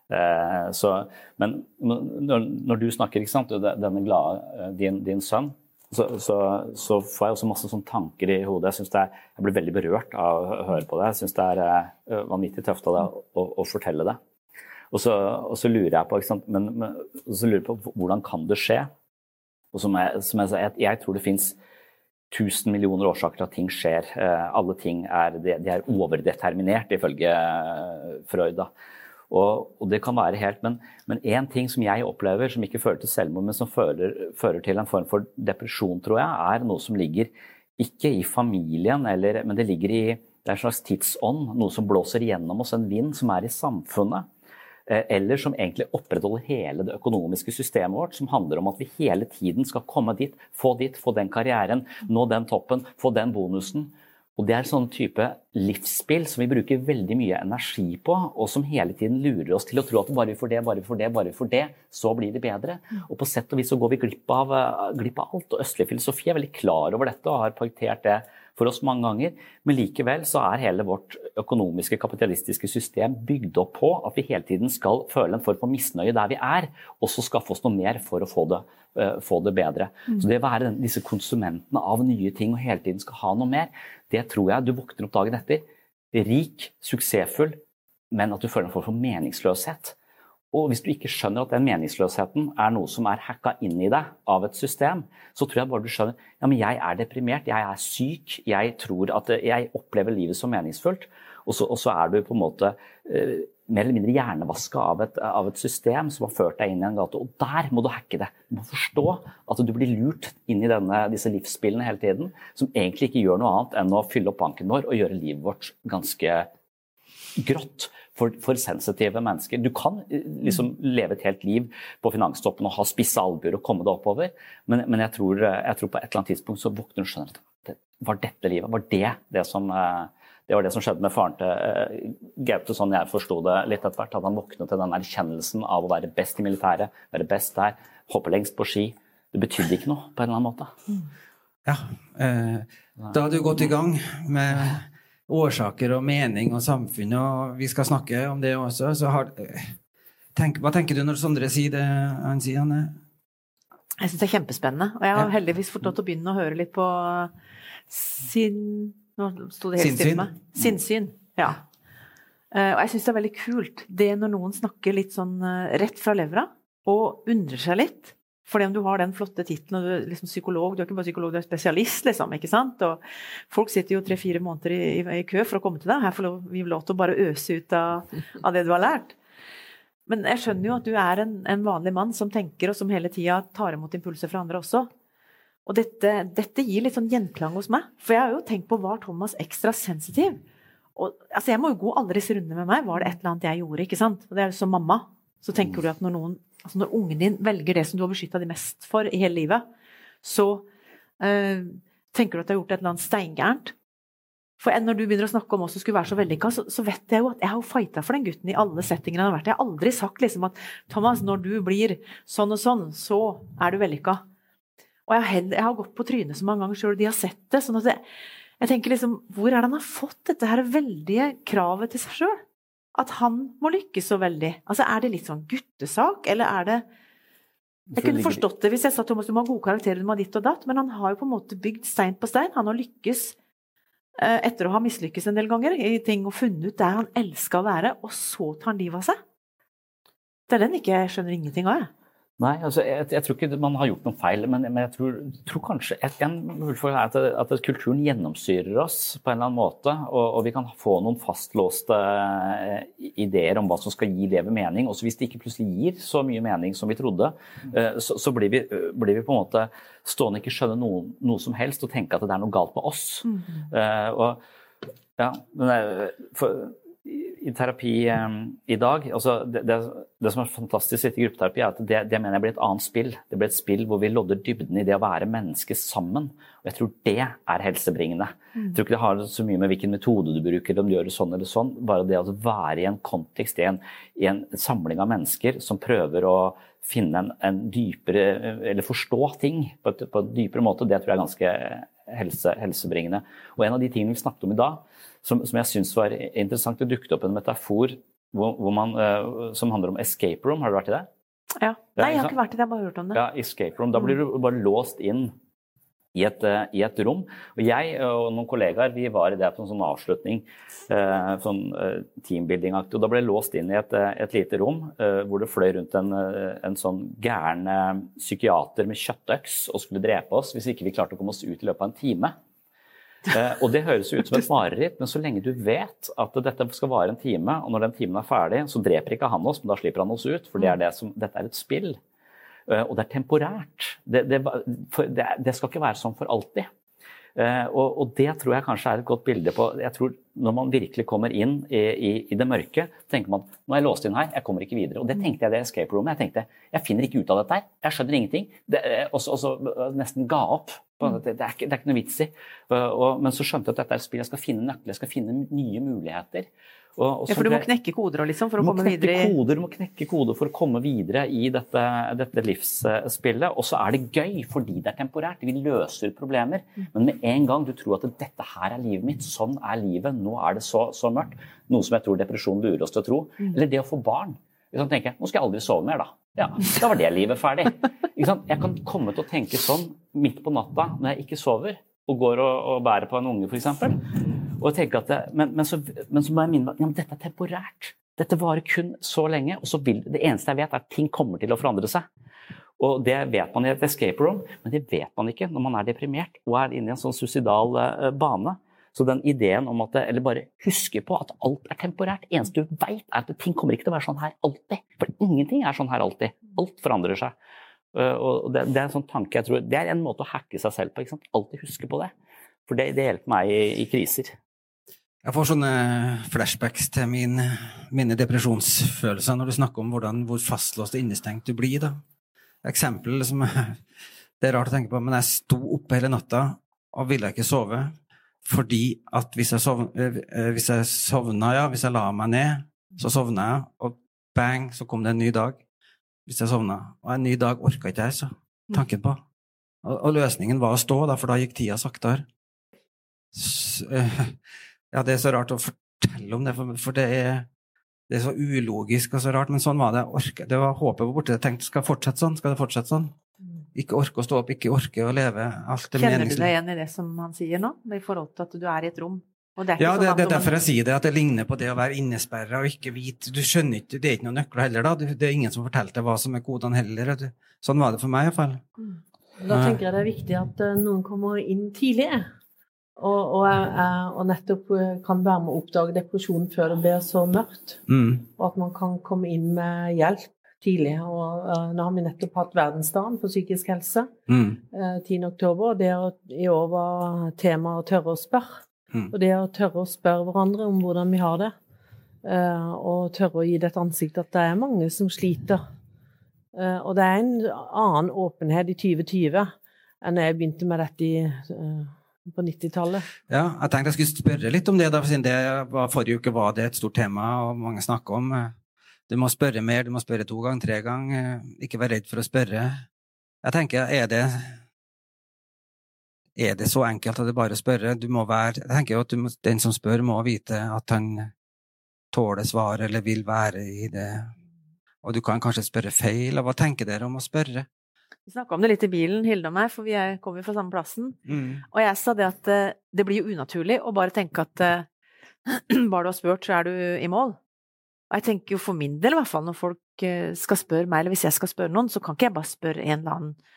Speaker 1: Eh, så, men når, du snakker, ikke sant, denne glade, eh, din, din sønn, så, så, så, får jeg også masse sånne tanker i hodet. Jeg, er, jeg blir veldig berørt av å høre på det. Jeg syns det er uh, vanvittig tøft av deg å, å, fortelle det. Og så, og så, lurer jeg på, men, men, lurer jeg på hvordan kan det skje? Og som jeg, som jeg, jeg, jeg tror det fins tusen millioner årsaker til at ting skjer. Alle ting er, de, de er overdeterminert, ifølge Freud. da. Og, og, det kan være helt, Men én ting som jeg opplever som ikke fører til selvmord, men som fører, fører, til en form for depresjon, tror jeg, er noe som ligger ikke i familien, eller, men det ligger i det er en slags tidsånd. Noe som blåser gjennom oss, en vind som er i samfunnet. Eh, eller som egentlig opprettholder hele det økonomiske systemet vårt, som handler om at vi hele tiden skal komme dit, få dit, få den karrieren, nå den toppen, få den bonusen. Og Det er sånn type livsspill som vi bruker veldig mye energi på, og som hele tiden lurer oss til å tro at bare vi får det, bare vi får det, bare vi får det, så blir det bedre. Og På sett og vis så går vi glipp av, glipp av alt. Og østlig filosofi er veldig klar over dette og har parkert det for oss mange ganger. Men likevel så er hele vårt økonomiske, kapitalistiske system bygd opp på at vi hele tiden skal føle en form for misnøye der vi er, og så skaffe oss noe mer for å få det, uh, få det bedre. Mm. Så det å være den, disse konsumentene av nye ting og hele tiden skal ha noe mer, det tror jeg du våkner opp dagen etter. Rik, suksessfull, men at du føler en form for meningsløshet. Og hvis du ikke skjønner at den meningsløsheten er noe som er hacka inn i deg av et system, så tror jeg bare du skjønner ja, men jeg er deprimert, jeg er syk, jeg tror at jeg opplever livet som meningsfullt. Og så, og så er du på en måte uh, mer eller mindre hjernevaska av, av, et system som har ført deg inn i en gate. Og der må du hacke det. Du må forstå at du blir lurt inn i denne, disse livsspillene hele tiden, som egentlig ikke gjør noe annet enn å fylle opp banken vår og gjøre livet vårt ganske grått for, for, sensitive mennesker. Du kan eh, liksom leve et helt liv på finanstoppen og ha spisse albuer og komme deg oppover, men, men jeg, tror, eh, jeg, tror, på et eller annet tidspunkt så våkner du og skjønner at det, var dette livet? Var det det som, eh, det var det som skjedde med faren til Gaute, sånn jeg forsto det litt etter hvert. At han våknet til den erkjennelsen av å være best i militæret, være best der, hoppe lengst på ski. Det betydde ikke noe på en eller annen måte.
Speaker 2: Ja. Eh, da hadde du gått i gang med årsaker og mening og samfunn, og vi skal snakke om det også, så har tenk, Hva tenker du når Sondre sier det han sier, Anne?
Speaker 3: Jeg syns det er kjempespennende. Og jeg har heldigvis fått lov til å begynne å høre litt på sin Nå sto det helt stille med Sinnsyn. Ja. Eh, og jeg syns det er veldig kult det når noen snakker litt sånn eh, rett fra levra, og undrer seg litt. Fordi om du har den flotte tittelen, og du er liksom psykolog, du er ikke bare psykolog, du er spesialist, liksom. ikke sant? Og folk sitter jo tre-fire måneder i, i, i, kø for å komme til deg. Her får vi lov til å bare øse ut av, av, det du har lært. Men jeg skjønner jo at du er en, en vanlig mann som tenker, og som hele tida tar imot impulser fra andre også. Og dette, dette, gir litt sånn gjenklang hos meg. For jeg har jo tenkt på var Thomas ekstra sensitiv? Og, altså, jeg må jo gå alle disse rundene med meg. Var det et eller annet jeg gjorde? ikke sant? Og det er som mamma. Så tenker du at når noen altså Når ungen din velger det som du har beskytta de mest for i hele livet, så eh, tenker du at du har gjort et eller annet steingærent. For når du begynner å snakke om oss som skulle være så vellykka, så, så, vet jeg jo at jeg har fighta for den gutten i alle settingene han har vært i. Jeg har aldri sagt liksom at Thomas, når du blir sånn og sånn, så er du vellykka. Og jeg har, jeg har gått på trynet så mange ganger sjøl, og de har sett det. sånn at jeg, jeg tenker liksom, Hvor er det han har fått dette her veldige kravet til seg sjøl? At han må lykkes så veldig? Altså, Er det litt sånn guttesak, eller er det Jeg kunne forstått det hvis jeg sa Thomas, du må ha gode karakterer, du må ha ditt og datt, men han har jo på en måte bygd stein på stein. Han har lykkes eh, etter å ha mislykkes en del ganger i ting og funnet ut der han elska å være, og så tar han livet av seg. Det er den ikke jeg skjønner ingenting av, jeg.
Speaker 1: Nei, altså, jeg, jeg, tror ikke man har gjort noen feil, men, men jeg tror, tror kanskje et, En mulighet er at, at, kulturen gjennomsyrer oss på en eller annen måte. Og, og, vi kan få noen fastlåste eh, ideer om hva som skal gi livet mening. Også hvis det ikke plutselig gir så mye mening som vi trodde, eh, så, så blir, vi, blir, vi, på en måte stående ikke skjønne noe, noe, som helst og tenke at det er noe galt med oss. Mm. Uh, og, ja, men, for, i terapi i dag altså det, det, det, som er fantastisk i gruppeterapi, er at det, det, mener jeg blir et annet spill. Det blir et spill hvor vi lodder dybden i det å være menneske sammen. Og jeg tror det er helsebringende. Jeg tror ikke det har så mye med hvilken metode du bruker, eller om du gjør det sånn eller sånn. Bare det å være i en kontekst, i en, i en samling av mennesker som prøver å finne en, en dypere Eller forstå ting på, et, på en dypere måte, det tror jeg er ganske helse, helsebringende. Og en av de tingene vi snakket om i dag, som, som jeg syns var interessant. Det dukket opp en metafor hvor, hvor man, uh, som handler om escape room. Har du vært i det?
Speaker 3: Ja. Nei, jeg har ikke vært i det, jeg har bare hørt om det.
Speaker 1: Ja, escape room. Da blir du bare låst inn i et, uh, i et rom. Og jeg og noen kollegaer vi var i det på en sånn avslutning, uh, sånn teambuilding-aktig. Og da ble jeg låst inn i et, et lite rom hvor det fløy rundt en, en sånn gæren psykiater med kjøttøks og skulle drepe oss hvis ikke vi klarte å komme oss ut i løpet av en time. Eh, og det høres ut som et mareritt, men så lenge du vet at dette skal vare en time, og når den timen er ferdig, så dreper ikke han oss, men da slipper han oss ut, for det er det som, dette er et spill. Eh, og det er temporært. Det, det, det, det skal ikke være sånn for alltid. Uh, og, og, det tror jeg kanskje er et godt bilde på Jeg tror når man virkelig kommer inn i, i, i, det mørke, tenker man nå er jeg låst inn her, jeg kommer ikke videre. Og det tenkte jeg i det escape roomet. Jeg tenkte jeg finner ikke ut av dette her, jeg skjønner ingenting. Og så nesten ga opp. Det, er ikke, det, er ikke, noe vits i. Og, men så skjønte jeg at dette er et spill jeg skal finne nøkler, jeg skal finne nye muligheter.
Speaker 3: Og, og ja, For du må knekke koder liksom, for å komme videre?
Speaker 1: Koder, du må knekke koder for å komme videre i dette, dette livsspillet. Og så er det gøy fordi det er temporært. Vi løser problemer. Mm. Men med en gang du tror at dette her er livet mitt, sånn er livet, nå er det så, så mørkt, noe som jeg tror depresjon lurer oss til å tro, mm. eller det å få barn Sånn tenker jeg, Nå skal jeg aldri sove mer, da. Ja, Da var det livet ferdig. Jeg kan komme til å tenke sånn midt på natta når jeg ikke sover, og går og, og bærer på en unge, f.eks. Og at det, men, men, så, men, så, må jeg minne meg ja, dette er temporært. Dette varer kun så lenge. og så vil, Det eneste jeg vet, er at ting kommer til å forandre seg. Og Det vet man i et escape room, men det vet man ikke når man er deprimert og er inne i en sånn suicidal uh, bane. Så den ideen om at Eller bare huske på at alt er temporært. Eneste du veit, er at ting kommer ikke til å være sånn her alltid. For ingenting er sånn her alltid. Alt forandrer seg. Uh, og det, det, er en sånn tanke jeg tror, det er en måte å hacke seg selv på. ikke sant? Alltid huske på det. For det, det hjelper meg i, i kriser.
Speaker 2: Jeg får sånne flashbacks til min, mine depresjonsfølelser når du snakker om hvordan, hvor fastlåst og innestengt du blir. da. Eksempel som det er rart å tenke på, men jeg sto oppe hele natta og ville ikke sove fordi at hvis jeg, sovna, eh, hvis jeg sovna, ja, hvis jeg la meg ned, så sovna jeg, og bang, så kom det en ny dag. Hvis jeg sovna. Og en ny dag orka ikke jeg, så tanken på. Og, og, løsningen var å stå, da, for da gikk tida saktere. Ja, det er så rart å fortelle om det, for, for det, er, det, er, så ulogisk og så rart, men sånn var det. Orke, det var håpet borte. Jeg tenkte skal det fortsette sånn? Skal det fortsette sånn? Mm. Ikke orke å stå opp, ikke orke å leve. Alt er
Speaker 3: Kjenner du deg igjen i det som han sier nå, i forhold til at du er i et rom?
Speaker 2: Det ja, det, det, er derfor jeg sier det, at det ligner på det å være innesperra og ikke vite Du skjønner ikke, Det er ikke noen nøkler heller, da. Det er ingen som fortalte hva som er kodene heller. Sånn var det for meg, iallfall. Mm.
Speaker 4: Da tenker jeg det er viktig at eh, noen kommer inn tidlig. Og, og, og, nettopp eh, kan være med å oppdage depresjon før det blir så mørkt. Mm. Og at man kan komme inn med hjelp tidlig. Og uh, nå har vi nettopp hatt verdensdagen for psykisk helse, mm. uh, 10.10. Og det å, i år var temaet å tørre å spørre. Mm. Og det å tørre å spørre hverandre om hvordan vi har det. Uh, og tørre å gi det et ansikt at det er mange som sliter. Uh, og det er en annen åpenhet i 2020 enn jeg begynte med dette i på 90-tallet.
Speaker 2: Ja, jeg tenkte jeg skulle spørre litt om det. da, siden det var, Forrige uke var det et stort tema, og mange snakker om Du må spørre mer, du må spørre to ganger, tre ganger. Ikke vær redd for å spørre. Jeg tenker, er det er det så enkelt at det bare å spørre? Du må være, jeg tenker jo at må, Den som spør, må vite at han tåler svaret eller vil være i det. Og du kan kanskje spørre feil. og Hva tenker dere om å spørre?
Speaker 3: Vi snakka om det litt i bilen, Hilde og meg, for vi kommer fra samme plassen. Mm. Og jeg sa det at uh, det blir jo unaturlig å bare tenke at uh, bare du har spurt, så er du i mål. Og jeg tenker jo for min del, i hvert fall, når folk uh, skal spørre meg, eller hvis jeg skal spørre noen, så kan ikke jeg bare spørre en eller annen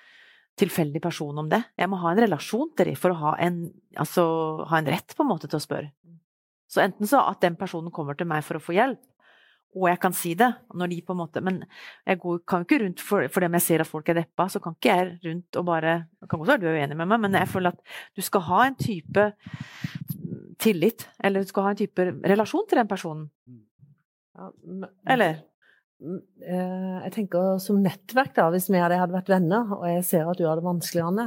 Speaker 3: tilfeldig person om det. Jeg må ha en relasjon til dem for å ha en, altså, ha en rett på en måte til å spørre. Så enten så at den personen kommer til meg for å få hjelp, og jeg kan si det. Når de på en måte, men jeg går, kan jo ikke rundt for, for det om jeg ser at folk er deppa, så kan ikke jeg rundt og bare det Kan godt være du er uenig med meg, men jeg føler at du skal ha en type tillit, eller du skal ha en type relasjon til den personen. Ja, eller?
Speaker 4: Eh, jeg tenker som nettverk, da, hvis vi hadde vært venner, og jeg ser at du har det vanskelig, Anne,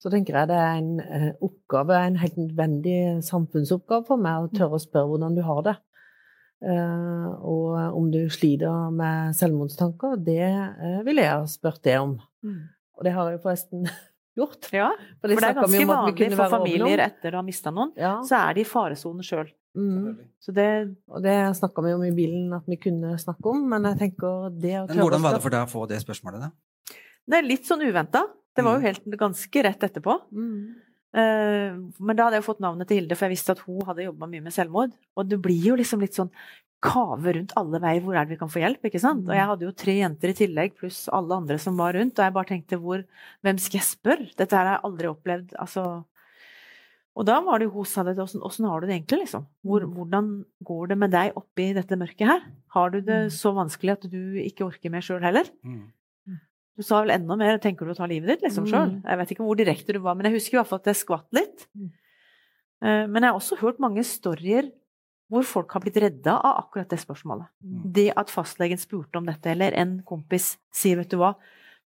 Speaker 4: så tenker jeg det er en eh, oppgave, en helt nødvendig samfunnsoppgave for meg å tørre å spørre hvordan du har det. Uh, og om du sliter med selvmordstanker, det uh, ville jeg ha spurt det om. Mm. Og det har jeg forresten gjort.
Speaker 3: Ja, for, for det er ganske vanlig for familier etter å ha mista noen, ja. så er de i faresonen sjøl. Mm.
Speaker 4: Det, og det snakka vi om i bilen at vi kunne snakke om, men jeg tenker det å
Speaker 2: Men Hvordan var det for deg å få det spørsmålet, da?
Speaker 3: Det er litt sånn uventa. Det var jo mm. helt ganske rett etterpå. Mm. Eh, men da hadde jeg fått navnet til Hilde, for jeg visste at hun hadde jobba mye med selvmord. Og det blir jo liksom litt sånn kave rundt alle veier, hvor er det vi kan få hjelp? ikke sant? Og jeg hadde jo tre jenter i tillegg, pluss alle andre som var rundt, og jeg bare tenkte hvor Hvem skal jeg spørre? Dette her har jeg aldri opplevd. altså og da var det jo hun sa det til åssen har du det egentlig, liksom? Hvor, mm. hvordan går det med deg oppi dette mørket her? Har du det mm. så vanskelig at du ikke orker mer sjøl heller? Mm. Du sa vel enda mer 'tenker du å ta livet ditt', liksom sjøl. Mm. Jeg vet ikke hvor direkte du var, men jeg husker i hvert fall at jeg skvatt litt. Mm. Eh, men jeg har også hørt mange storyer hvor folk har blitt redda av akkurat det spørsmålet.
Speaker 2: Mm.
Speaker 3: Det at fastlegen spurte om dette, eller en kompis sier 'vet du hva,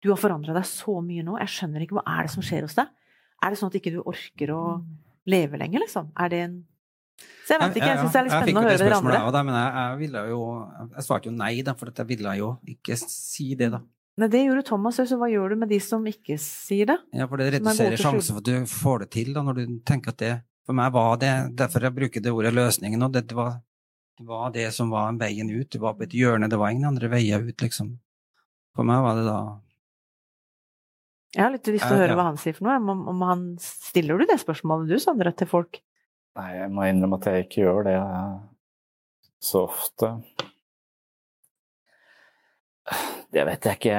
Speaker 3: du har forandra deg så mye nå, jeg skjønner ikke hva er det som skjer hos deg'. Er det sånn at ikke du orker å leve lenger, liksom? Er det en Så jeg vet ikke, jeg syns det er litt spennende å høre dere andre.
Speaker 2: jeg men jeg, jeg ville jo Jeg svarte jo nei, da, for jeg ville jo ikke si det, da.
Speaker 3: Nei, det gjorde Thomas òg, så hva gjør du med de som ikke sier det?
Speaker 2: Ja, for det
Speaker 3: er
Speaker 2: reduserer sjansen for at du får det til, da, når du tenker at det For meg var det Derfor jeg bruker det ordet løsningen, og det, det, var, det var det som var veien ut. Det var på et hjørne, det var ingen andre veier ut, liksom. For meg var det da
Speaker 3: Jeg har litt lyst til å høre
Speaker 2: ja.
Speaker 3: hva han sier for noe. Om, om han Stiller du det spørsmålet du, Sondre, til folk?
Speaker 1: Nei, jeg må innrømme at jeg ikke gjør det eh, så ofte. Det vet jeg ikke.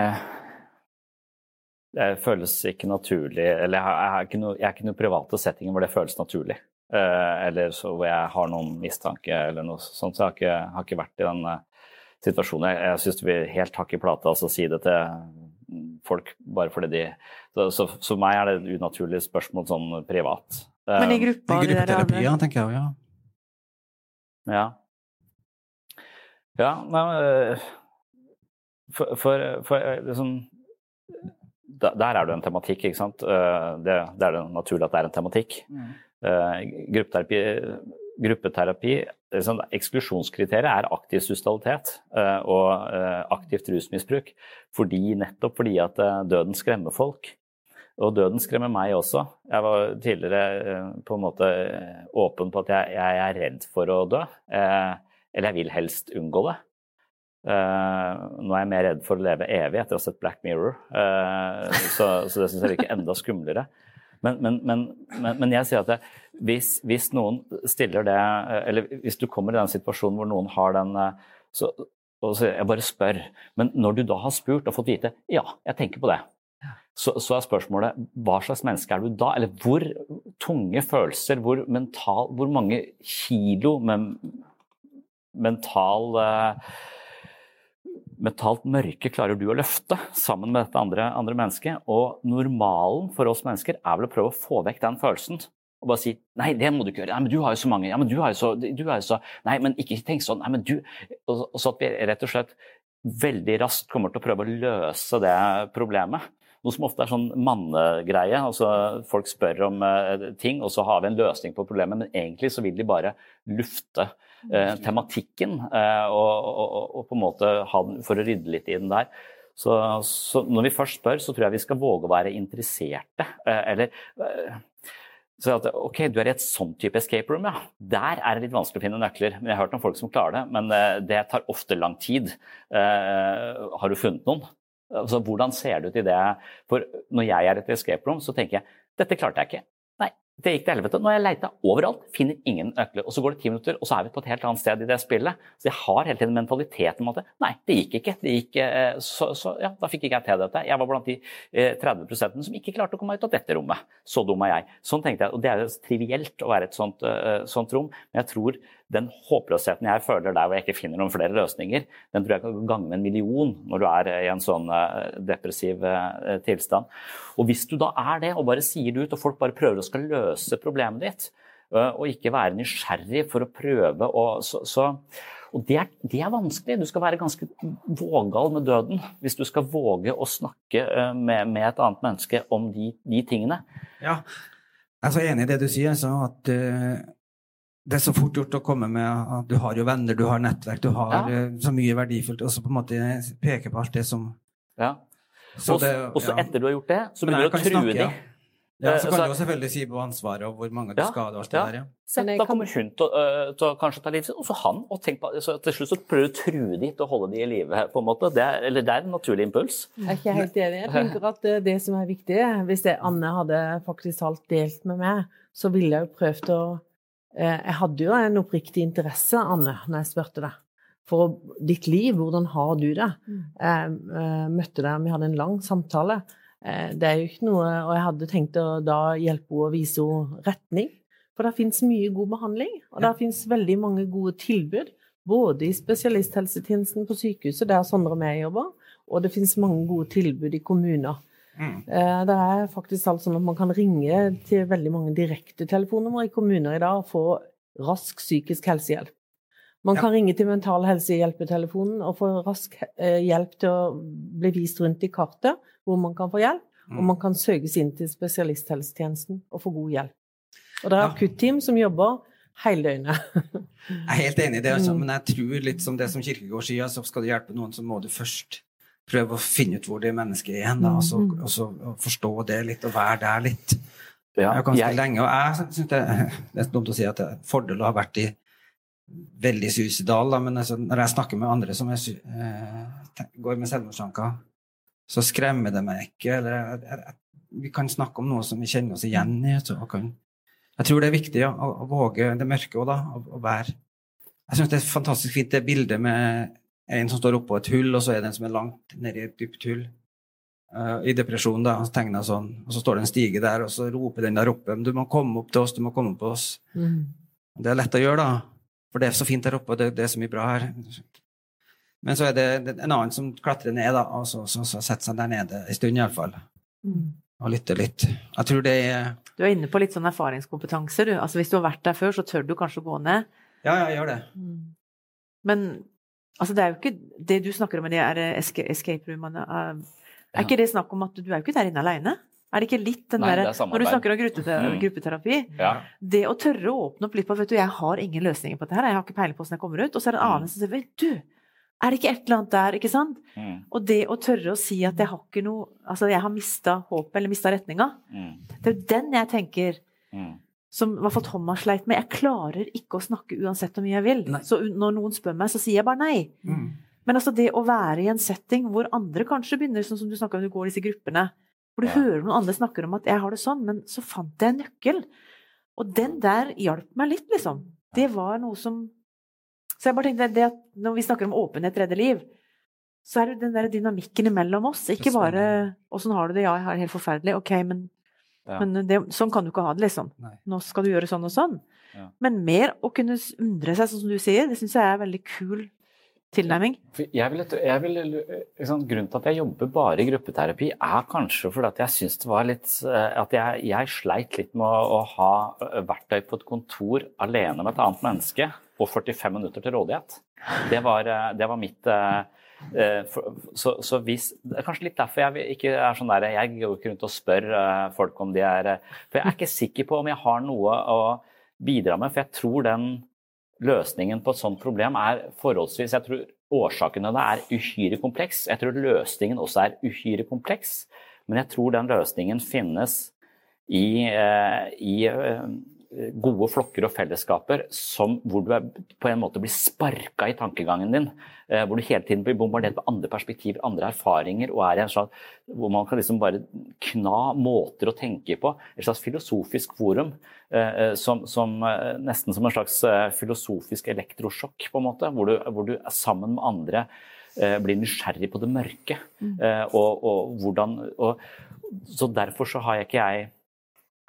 Speaker 1: Det føles ikke naturlig Eller jeg er ikke noe, jeg er ikke noe private settinger hvor det føles naturlig. Eh, eller så hvor jeg har noen mistanke eller noe sånt. Så jeg har ikke, har ikke vært i den eh, situasjonen. Jeg, jeg syns det blir helt hakk i plata altså, å si det til folk bare fordi de Så, så for meg er det et unaturlig spørsmål sånn privat.
Speaker 3: Men i
Speaker 1: Eh,
Speaker 3: gruppa
Speaker 2: I
Speaker 3: de
Speaker 2: gruppeterapi, ja, tenker jeg òg, ja.
Speaker 1: Ja. Ja, nei, men, for, for, for liksom Der er det en tematikk, ikke sant. Øh, Det, det er det naturlig at det er en tematikk. Mm. Gruppeterapi, gruppeterapi liksom, Eksklusjonskriteriet er aktiv sosialitet eh, og eh, aktivt rusmisbruk. Fordi, nettopp fordi at eh, døden skremmer folk. Og døden skremmer meg også. Jeg var tidligere eh, på en måte eh, åpen på at jeg, jeg er redd for å dø. Eh, eller jeg vil helst unngå det. Eh, nå er jeg mer redd for å leve evig etter å ha sett Black Mirror, uh, så, så det syns jeg virker enda skumlere. Men, men, men, men, men jeg sier at det, hvis, hvis noen stiller det Eller hvis du kommer i den situasjonen hvor noen har den eh, så, og så Jeg bare spør. Men når du da har spurt og fått vite ja, jeg tenker på det, så, så er spørsmålet hva slags menneske er du da? Eller hvor tunge følelser, hvor, mental, hvor mange kilo med mental eh, mentalt mørke klarer du å løfte sammen med dette andre, andre mennesket. Og normalen for oss mennesker er vel å prøve å få vekk den følelsen. Og bare si 'nei, det må du ikke gjøre'. 'Nei, men du har jo så mange'. Ja, men du har jo så, du har jo så Nei, men ikke tenk sånn. Nei, men du Og, og så at vi rett og slett veldig raskt kommer til å prøve å løse det problemet. Noe som ofte er sånn mannegreie. altså Folk spør om eh, ting, og så har vi en løsning på problemet. Men egentlig så vil de bare lufte eh, tematikken eh, og, og, og, på en måte ha den for å rydde litt i den der. Så, så når vi først spør, så tror jeg vi skal våge å være interesserte. Eh, eller eh, så at, ok, du er i et sånn type escape room, ja. Der er det litt vanskelig å finne nøkler. Men jeg har hørt om folk som klarer det, men eh, det tar ofte lang tid. Eh, har du funnet noen? Altså, hvordan ser det ut i det? For når jeg er et escape room, så tenker jeg dette klarte jeg ikke. Nei, det gikk til helvete. Nå har jeg leita overalt, finner ingen nøkler. Og så går det ti minutter, og så er vi på et helt annet sted i det spillet. Så jeg har hele tiden mentaliteten med at nei, det gikk ikke. Det gikk, eh, så, så ja, da fikk ikke jeg til dette. Jeg var blant de eh, 30% som ikke klarte å komme ut av dette rommet. Så dum er jeg. Sånn tenkte jeg. Og det er jo trivielt å være et sånt, eh, sånt rom, men jeg tror den håpløsheten jeg føler der hvor jeg ikke finner noen flere løsninger, den tror jeg kan gange med en million når du er i en sånn eh, depressiv eh, tilstand. Og hvis du da er det, og bare sier det ut, og folk bare prøver å skal løse problemet ditt, eh, og ikke være nysgjerrig for å prøve å så, så og det er, det er vanskelig. Du skal være ganske vågal med døden hvis du skal våge å snakke eh, med, med et annet menneske om de, de tingene.
Speaker 2: Ja. Jeg er så enig i det du sier, så at eh, det er så fort gjort å komme med at du har jo venner, du har nettverk, du har
Speaker 1: Ja.
Speaker 2: eh, så mye verdifullt, og så på en måte peke på alt det som
Speaker 1: Ja.
Speaker 2: Så
Speaker 1: Og
Speaker 2: det-
Speaker 1: og så
Speaker 2: ja.
Speaker 1: etter du har gjort det, så begynner du å true
Speaker 2: snakke,
Speaker 1: dem.
Speaker 2: Ja,
Speaker 1: Eh,
Speaker 2: så kan
Speaker 1: så-
Speaker 2: du jo selvfølgelig si på ansvaret og hvor mange du
Speaker 1: Ja,
Speaker 2: skader og alt det
Speaker 1: ja.
Speaker 2: der, ja.
Speaker 1: Sett, da kommer hun til, å, øh, til å kanskje ta livet sitt, og så han. Og tenk på, så til slutt så prøver du å true dem til å holde dem i live. på en måte. Det er, eller det er en naturlig impuls.
Speaker 4: Jeg er ikke helt enig. Jeg tenker at det, det som er viktig, hvis det Anne hadde faktisk alt delt med meg, så ville jeg jo prøvd å eh, Jeg hadde jo en oppriktig interesse, Anne, når jeg spurte deg. For ditt liv, hvordan har du det? Jeg eh, møtte deg, vi hadde en lang samtale. Eh, Det er jo ikke noe Og jeg hadde tenkt å da hjelpe henne og vise henne retning. For det fins mye god behandling, og det fins veldig mange gode tilbud. Både i spesialisthelsetjenesten på sykehuset, der Sondre og jeg jobber, og det fins mange gode tilbud i kommuner.
Speaker 2: Mm.
Speaker 4: Eh, Det er faktisk alt sånn at man kan ringe til veldig mange direktetelefonnummer i kommuner i dag og få rask psykisk helsehjelp. Man kan ringe til Mental Helse-hjelpetelefonen og få rask eh, hjelp til å bli vist rundt i kartet hvor man kan få hjelp. Og
Speaker 2: Mm.
Speaker 4: man kan søkes inn til spesialisthelsetjenesten og få god hjelp. Og det er
Speaker 2: Ja.
Speaker 4: akutteam som jobber hele døgnet.
Speaker 2: Jeg er helt enig i det, altså,
Speaker 4: Mm.
Speaker 2: men jeg tror litt som det som Kirkegård sier, så skal du hjelpe noen, så må du først prøve å finne ut hvor det mennesket er hen, da, og så,
Speaker 4: Mm.
Speaker 2: og så forstå det litt, og være der litt.
Speaker 1: Ja,
Speaker 2: Jeg ganske
Speaker 1: jeg-
Speaker 2: lenge, og jeg synes det, det er dumt å si at det er en fordel å ha vært i veldig suicidal, da, men altså, når jeg snakker med andre som er, eh, går med selvmordstanker, så skremmer det meg ikke. Eller, jeg, jeg, jeg, vi kan snakke om noe som vi kjenner oss igjen i. Så, kan, jeg tror det er viktig ja, å, å våge det mørke òg, da. Å, å være Jeg syns det er fantastisk fint det bildet med en som står oppå et hull, og så er det en som er langt nedi et dypt hull. Uh, I depresjon, da. Så tegner jeg sånn, og så står det en stige der, og så roper den der oppe Du må komme opp til oss, du må komme opp til oss.
Speaker 4: Mm.
Speaker 2: Det er lett å gjøre, da. For det er så fint der oppe, og det, det er så mye bra her. Men så er det, det en annen som klatrer ned, da, og så, så, så setter seg der nede en stund iallfall.
Speaker 4: Mm.
Speaker 2: Og lytter litt. Jeg tror det er
Speaker 3: Du er inne på litt sånn erfaringskompetanse, du. Altså hvis du har vært der før, så tør du kanskje å gå ned.
Speaker 2: Ja, ja, gjør det.
Speaker 3: Men altså, det er jo ikke det du snakker om med de escape, roomene. Er, ja. ikke det snakk om at du er jo ikke der inne alene? Er det ikke litt den derre
Speaker 1: er.
Speaker 3: Når du snakker om gruppeterapi,
Speaker 1: Mm.
Speaker 3: gruppeterapi
Speaker 1: Ja.
Speaker 3: Det å tørre å åpne opp litt på Vet du, jeg har ingen løsninger på dette her. Jeg har ikke peiling på hvordan jeg kommer ut. Og så er det en
Speaker 1: Mm.
Speaker 3: annen som sier Vet du, er det ikke et eller annet der? Ikke sant?
Speaker 1: Mm.
Speaker 3: Og det å tørre å si at jeg har ikke noe Altså, jeg har mista håpet, eller mista retninga.
Speaker 1: Mm.
Speaker 3: Det er jo den jeg tenker
Speaker 1: Mm.
Speaker 3: Som i hvert fall Thomas sleit med. Jeg klarer ikke å snakke uansett hvor mye jeg vil.
Speaker 2: Nei.
Speaker 3: Så når noen spør meg, så sier jeg bare nei.
Speaker 2: Mm.
Speaker 3: Men altså det å være i en setting hvor andre kanskje begynner, sånn som du snakka om, du går i disse gruppene, hvor du
Speaker 1: Ja.
Speaker 3: hører noen andre snakker om at 'jeg har det sånn', men så fant jeg en nøkkel. Og den der hjalp meg litt, liksom. Det var noe som Så jeg bare tenkte det at når vi snakker om åpenhet redde liv, så er det den der dynamikken imellom oss. Ikke bare 'åssen har du det', ja, jeg har det helt forferdelig', ok, men,
Speaker 1: Ja.
Speaker 3: men det, sånn kan du ikke ha det, liksom.
Speaker 2: Nei.
Speaker 3: Nå skal du gjøre sånn og sånn.
Speaker 1: Ja.
Speaker 3: Men mer å kunne undre seg, sånn som du sier, det syns jeg er en veldig kul tilnærming.
Speaker 1: Jeg vil, jeg vil, liksom, grunnen til at jeg jobber bare i gruppeterapi, er kanskje fordi at jeg syns det var litt eh, At jeg, jeg sleit litt med å, å ha eh, verktøy på et kontor alene med et annet menneske og 45 minutter til rådighet. Det var, eh, det var mitt eh, eh, så, så hvis, Det er kanskje litt derfor jeg ikke er sånn der Jeg går ikke rundt og spør eh, folk om de er eh, For jeg er ikke sikker på om jeg har noe å bidra med, for jeg tror den løsningen på et sånt problem er forholdsvis Jeg tror årsaken til det er uhyre kompleks. Jeg tror løsningen også er uhyre kompleks. Men jeg tror den løsningen finnes i, eh, i eh, gode flokker og fellesskaper som, hvor du er, på en måte blir sparka i tankegangen din. Eh, hvor du hele tiden blir bombardert med andre perspektiver, andre erfaringer, og er i en slags, hvor man kan liksom bare kna måter å tenke på. Et slags filosofisk forum. eh, eh, som, som, nesten som en slags filosofisk elektrosjokk, på en måte. Hvor du, hvor du er sammen med andre blir nysgjerrig på det mørke. Eh, og, og hvordan og, Så derfor så har jeg ikke jeg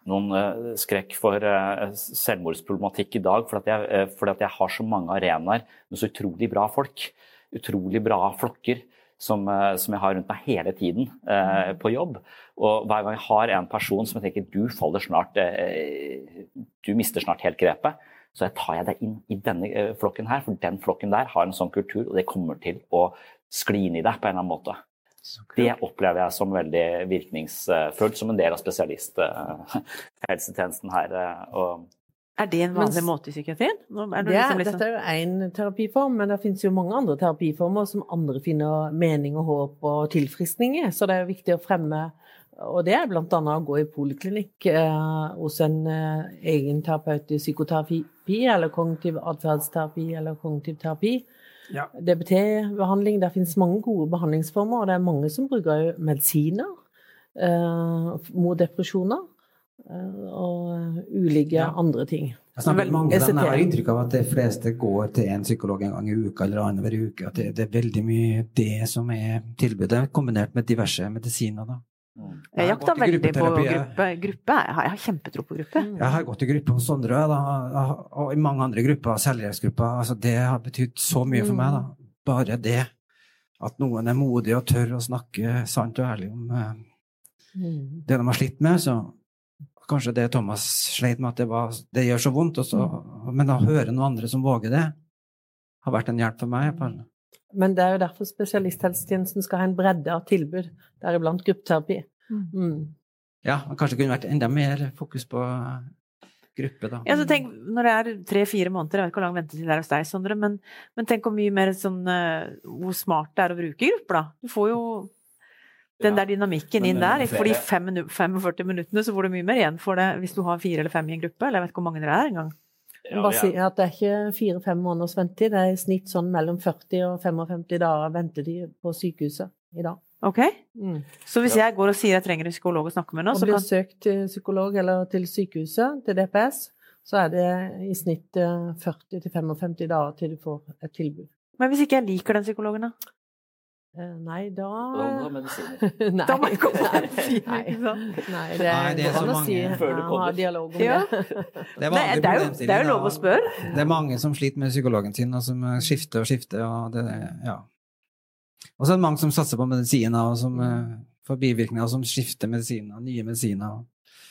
Speaker 1: noen eh, skrekk for eh, selvmordsproblematikk i dag, fordi at, jeg, eh, fordi at jeg har så mange arenaer med så utrolig bra folk. Utrolig bra flokker som, som jeg har rundt meg hele tiden eh, på jobb. Og hver gang jeg har en person som jeg tenker du faller snart eh, Du mister snart helt grepet, så jeg tar jeg deg inn i denne eh, flokken her, for den flokken der har en sånn kultur, og det kommer til å skli inn i deg på en eller annen måte. Det opplever jeg som veldig virkningsfullt, som en del av spesialisthelsetjenesten her. eh, Og
Speaker 3: Er det en vanlig
Speaker 4: Men-
Speaker 3: måte i psykiatrien? Er det
Speaker 4: Det,
Speaker 3: liksom liksom... sånn-
Speaker 4: dette er jo én terapiform, men det finnes jo mange andre terapiformer som andre finner mening og håp og tilfriskning i. Så det er jo viktig å fremme Og det er bl.a. å gå i poliklinikk eh, hos en eh, egen terapeut i psykoterapi eller kognitiv atferdsterapi eller kognitiv terapi.
Speaker 2: Ja.
Speaker 4: DBT-behandling. Der finnes mange gode behandlingsformer, og det er mange som bruker medisiner uh, mot depresjoner. Uh, og ulike
Speaker 2: Ja.
Speaker 4: andre ting.
Speaker 2: Jeg snakker med mange av dem. Jeg har inntrykk av at de fleste går til en psykolog en gang i uka eller annenhver uke. At det, det er veldig mye det som er tilbudet, kombinert med diverse medisiner. da.
Speaker 3: Jeg
Speaker 2: har
Speaker 3: jakta veldig på gruppe. gruppe. Jeg har, kjempetro på gruppe.
Speaker 2: Jeg har gått i gruppe hos Sondre da, og i mange andre grupper, selvhjelpsgrupper. Altså, det har betydd så mye for meg. da. Bare det at noen er modige og tør å snakke sant og ærlig om eh,
Speaker 4: Mm.
Speaker 2: det de har slitt med. så Kanskje det Thomas sleit med, at det, var, det gjør så vondt. Og så, men å høre noen andre som våger det, har vært en hjelp for meg. På.
Speaker 4: Men det er jo derfor spesialisthelsetjenesten skal ha en bredde av tilbud, deriblant gruppeterapi. Mm.
Speaker 2: Ja, og kanskje det kunne vært enda mer fokus på gruppe, da.
Speaker 3: Ja, så tenk, når det er tre-fire måneder, jeg vet ikke hvor lang ventetid det er hos deg, Sondre, men, men tenk hvor mye mer sånn uh, Hvor smart det er å bruke grupper, da. Du får jo den der dynamikken inn der. For de 45 minuttene så får du mye mer igjen for det hvis du har fire eller fem i en gruppe, eller jeg vet ikke hvor mange dere er engang.
Speaker 4: Ja, bare si at det er ikke fire-fem måneders ventetid, det er i snitt sånn mellom 40 og 55 dager ventetid på sykehuset i dag.
Speaker 3: Ok. Mm. Så hvis jeg går og sier jeg trenger en psykolog å snakke med nå,
Speaker 4: og så blir søkt til psykolog eller til sykehuset, til DPS, så er det i snitt 40-55 dager til du får et tilbud.
Speaker 3: Men hvis ikke jeg liker den psykologen, da?
Speaker 4: Eh, nei, da
Speaker 1: Da må du ha medisiner.
Speaker 4: nei,
Speaker 3: da må jeg komme med
Speaker 4: nei, nei, det er,
Speaker 2: nei, det er så mange
Speaker 4: si,
Speaker 1: før du kommer.
Speaker 4: Ha dialog om
Speaker 3: ja.
Speaker 4: det.
Speaker 2: Det er,
Speaker 3: nei, det, er jo, det er jo lov å spørre.
Speaker 2: Det er mange som sliter med psykologen sin, og som skifter og skifter. Og det, ja. Og så er det mange som satser på medisiner, og som uh, får bivirkninger, og som skifter medisiner, nye medisiner.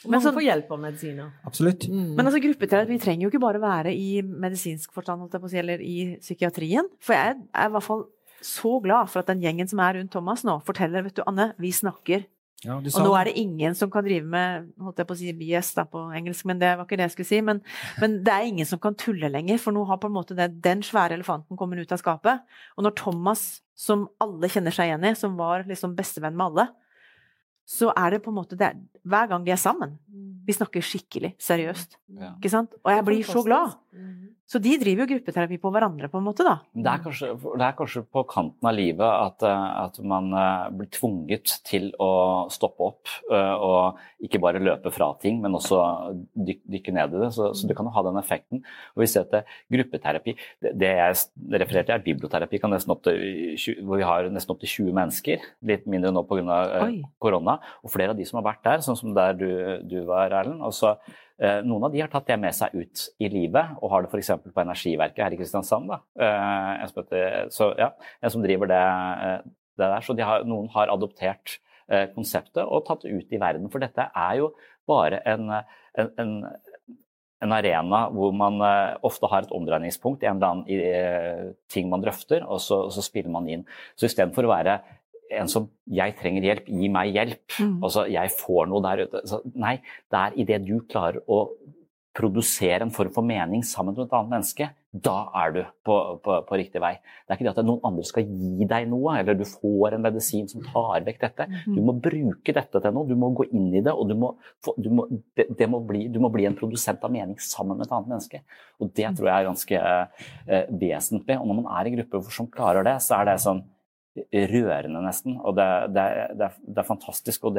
Speaker 4: Men man får hjelp av medisiner.
Speaker 2: Absolutt.
Speaker 3: Mm. Men altså, gruppeterapi trenger jo ikke bare være i medisinsk forstand, eller i psykiatrien. For jeg er i hvert fall så glad for at den gjengen som er rundt Thomas nå, forteller vet du, Anne, vi snakker.
Speaker 2: Ja,
Speaker 3: og nå er det ingen som kan drive med holdt jeg på å si BS da, på engelsk, men det var ikke det jeg skulle si. Men, men, det er ingen som kan tulle lenger, for nå har på en måte det, den svære elefanten kommet ut av skapet. Og når Thomas, som alle kjenner seg igjen i, som var liksom bestevenn med alle, så er det på en måte det, Hver gang de er sammen, vi snakker skikkelig seriøst. Ja. Ikke sant? Og jeg blir så glad. Så de driver jo gruppeterapi på hverandre, på en måte, da.
Speaker 1: Det er kanskje, det er kanskje på kanten av livet at, eh, at, man eh, blir tvunget til å stoppe opp eh, og ikke bare løpe fra ting, men også dykke, ned i det. Så, så, det kan jo ha den effekten. Og vi ser at det, gruppeterapi det, det jeg refererte til, er biblioterapi, til, hvor vi har nesten opptil 20 mennesker. Litt mindre nå pga. korona. Og flere av de som har vært der, sånn som der du, du var, Erlend. Og så noen av de har tatt det med seg ut i livet, og har det f.eks. på Energiverket her i Kristiansand. Eh, så, ja, en som driver det, eh, det der. Så de har, noen har adoptert konseptet og tatt det ut i verden. For dette er jo bare en, en, en, en arena hvor man ofte har et omdreiningspunkt en eller annen ting man drøfter, og så, og så spiller man inn. Så istedenfor å være en som 'jeg trenger hjelp, gi meg hjelp'. Mm. Altså 'jeg får noe der ute'. Så, nei, det er idet du klarer å produsere en form for mening sammen med et annet menneske, da er du på, på, på, riktig vei. Det er ikke det at noen andre skal gi deg noe, eller du får en medisin som tar vekk dette. Du må bruke dette til noe, du må gå inn i det, og du må, du må, det, det må bli, du må bli en produsent av mening sammen med et annet menneske. Og det tror jeg er ganske eh, vesentlig. Og når man er i grupper som klarer det, så er det sånn rørende, nesten. Og det, det, det, det er fantastisk. Og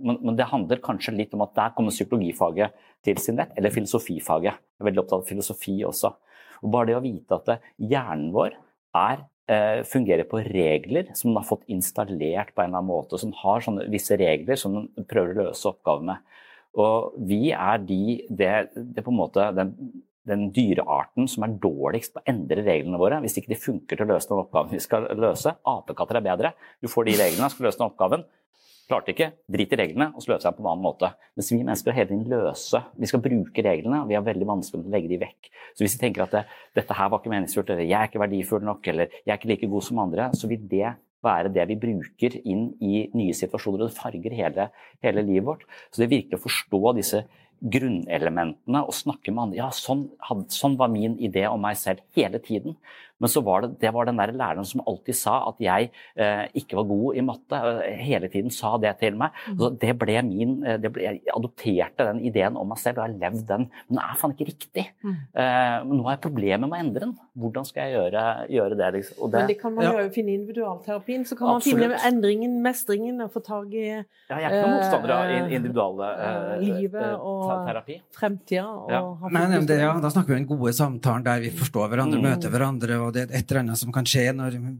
Speaker 1: men, men, det handler kanskje litt om at der kommer psykologifaget til sin rett, eller filosofifaget. Jeg er veldig opptatt av filosofi også. Og bare det å vite at hjernen vår er, eh, fungerer på regler som den har fått installert på en eller annen måte, som har sånne visse regler som den prøver å løse oppgavene. Og vi er de, det, det på en måte, den den dyrearten som er dårligst på å endre reglene våre hvis ikke de funker til å løse den oppgaven vi skal løse. Apekatter er bedre. Du får de reglene, skal løse den oppgaven. Klarte ikke, drit i reglene og så løser jeg på en annen måte. Mens vi mennesker hele tiden løse. Vi skal bruke reglene, og vi har veldig vanskelig å legge de vekk. Så hvis vi tenker at det, dette her var ikke meningsfullt, eller jeg er ikke verdifull nok, eller jeg er ikke like god som andre, så vil det være det vi bruker inn i nye situasjoner, og det farger hele, hele livet vårt. Så det er virkelig å forstå disse grunnelementene og snakke med andre. Ja, sånn, sånn, var min idé om meg selv hele tiden. Men så var det, det var den der læreren som alltid sa at jeg eh, ikke var god i matte. Eh, hele tiden sa det til meg. Mm. Så det ble min, eh, det ble, Jeg adopterte den ideen om meg selv og har levd den. Men det er faen ikke riktig. Mm. Eh, men nå har jeg problemer med å endre den. Hvordan skal jeg gjøre, gjøre det, liksom?
Speaker 4: det? Men det kan man ja. jo finne i individualterapien. Så kan Absolutt. man finne endringen, mestringen, og få tak i
Speaker 1: Ja, jeg er ikke noen motstander av eh, individuale
Speaker 4: eh, livet og
Speaker 1: terapi.
Speaker 4: fremtida.
Speaker 2: Ja. Men det, ja, da snakker vi om den gode samtalen der vi forstår hverandre, mm. møter hverandre. og det er et eller annet som kan skje når, mm.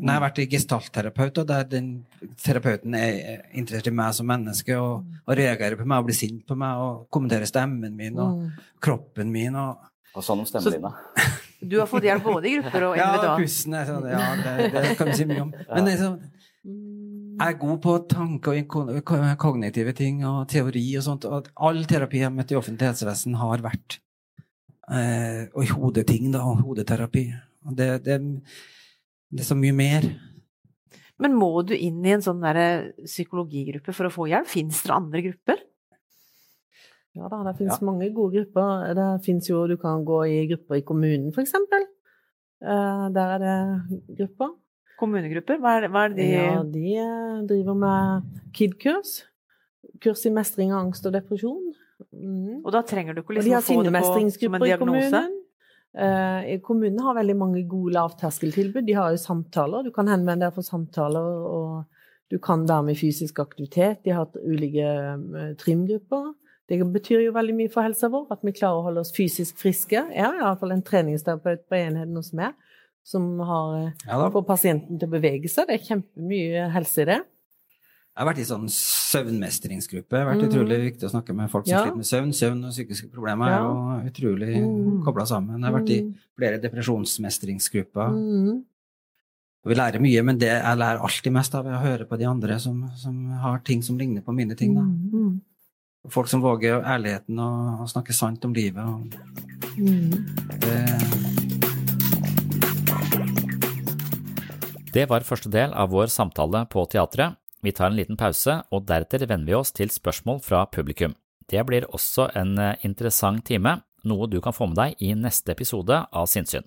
Speaker 2: når jeg har vært gestaltterapeut, og der den terapeuten er interessert i meg som menneske og, og reagerer på meg og blir sint på meg og kommenterer stemmen min og mm. kroppen min. og
Speaker 1: og sånn om stemmen din, da.
Speaker 3: Du har fått hjelp både i grupper og individuelt?
Speaker 2: Ja, pusten er sånn, ja, det, det, kan vi si mye om. Men det er sånn, jeg er god på tanke og kognitive ting og teori og sånt. Og all terapi jeg har møtt i offentlig helsevesen, har vært eh, og hodeting, da, hodeterapi. Det, det, det er så mye mer.
Speaker 3: Men må du inn i en sånn der psykologigruppe for å få hjelp? Fins det andre grupper?
Speaker 4: Ja da, det finnes
Speaker 1: Ja.
Speaker 4: mange gode grupper. Det finnes jo, Du kan gå i grupper i kommunen, for eksempel. Eh, Der er det grupper.
Speaker 3: Kommunegrupper? Hva er, hva er det de
Speaker 4: Ja, de eh, driver med KID-kurs. Kurs i mestring av angst og depresjon. Mm.
Speaker 3: Og da trenger du ikke liksom få det på som en diagnose?
Speaker 4: Eh, i kommunen har veldig mange gode lavterskeltilbud. De har jo samtaler. Du kan henvende deg for samtaler, og du kan være med i fysisk aktivitet. De har hatt ulike eh, trimgrupper. Det betyr jo veldig mye for helsa vår, at vi klarer å holde oss fysisk friske. Jeg har iallfall en treningsterapeut på enheten hos meg som har eh,
Speaker 2: Ja,
Speaker 4: får pasienten til å bevege seg. Det er kjempemye helse i det.
Speaker 2: Jeg har vært i sånn søvnmestringsgruppe. Det har vært
Speaker 4: mm.
Speaker 2: utrolig viktig å snakke med folk som
Speaker 4: Ja.
Speaker 2: sliter med søvn. Søvn og psykiske problemer er
Speaker 4: Ja.
Speaker 2: jo utrolig
Speaker 4: mm.
Speaker 2: kobla sammen. Jeg har vært i
Speaker 4: Mm.
Speaker 2: flere depresjonsmestringsgrupper.
Speaker 4: Mm.
Speaker 2: Og vi lærer mye, men det jeg lærer alltid mest av, er å høre på de andre som, som har ting som ligner på mine ting. Da.
Speaker 4: Mm.
Speaker 2: Folk som våger ærligheten og, og snakke sant om livet. Og
Speaker 4: Mm.
Speaker 2: det,
Speaker 7: Det var første del av vår samtale på teatret. Vi tar en liten pause, og deretter vender vi oss til spørsmål fra publikum. Det blir også en eh, interessant time, noe du kan få med deg i neste episode av Sinnsyn.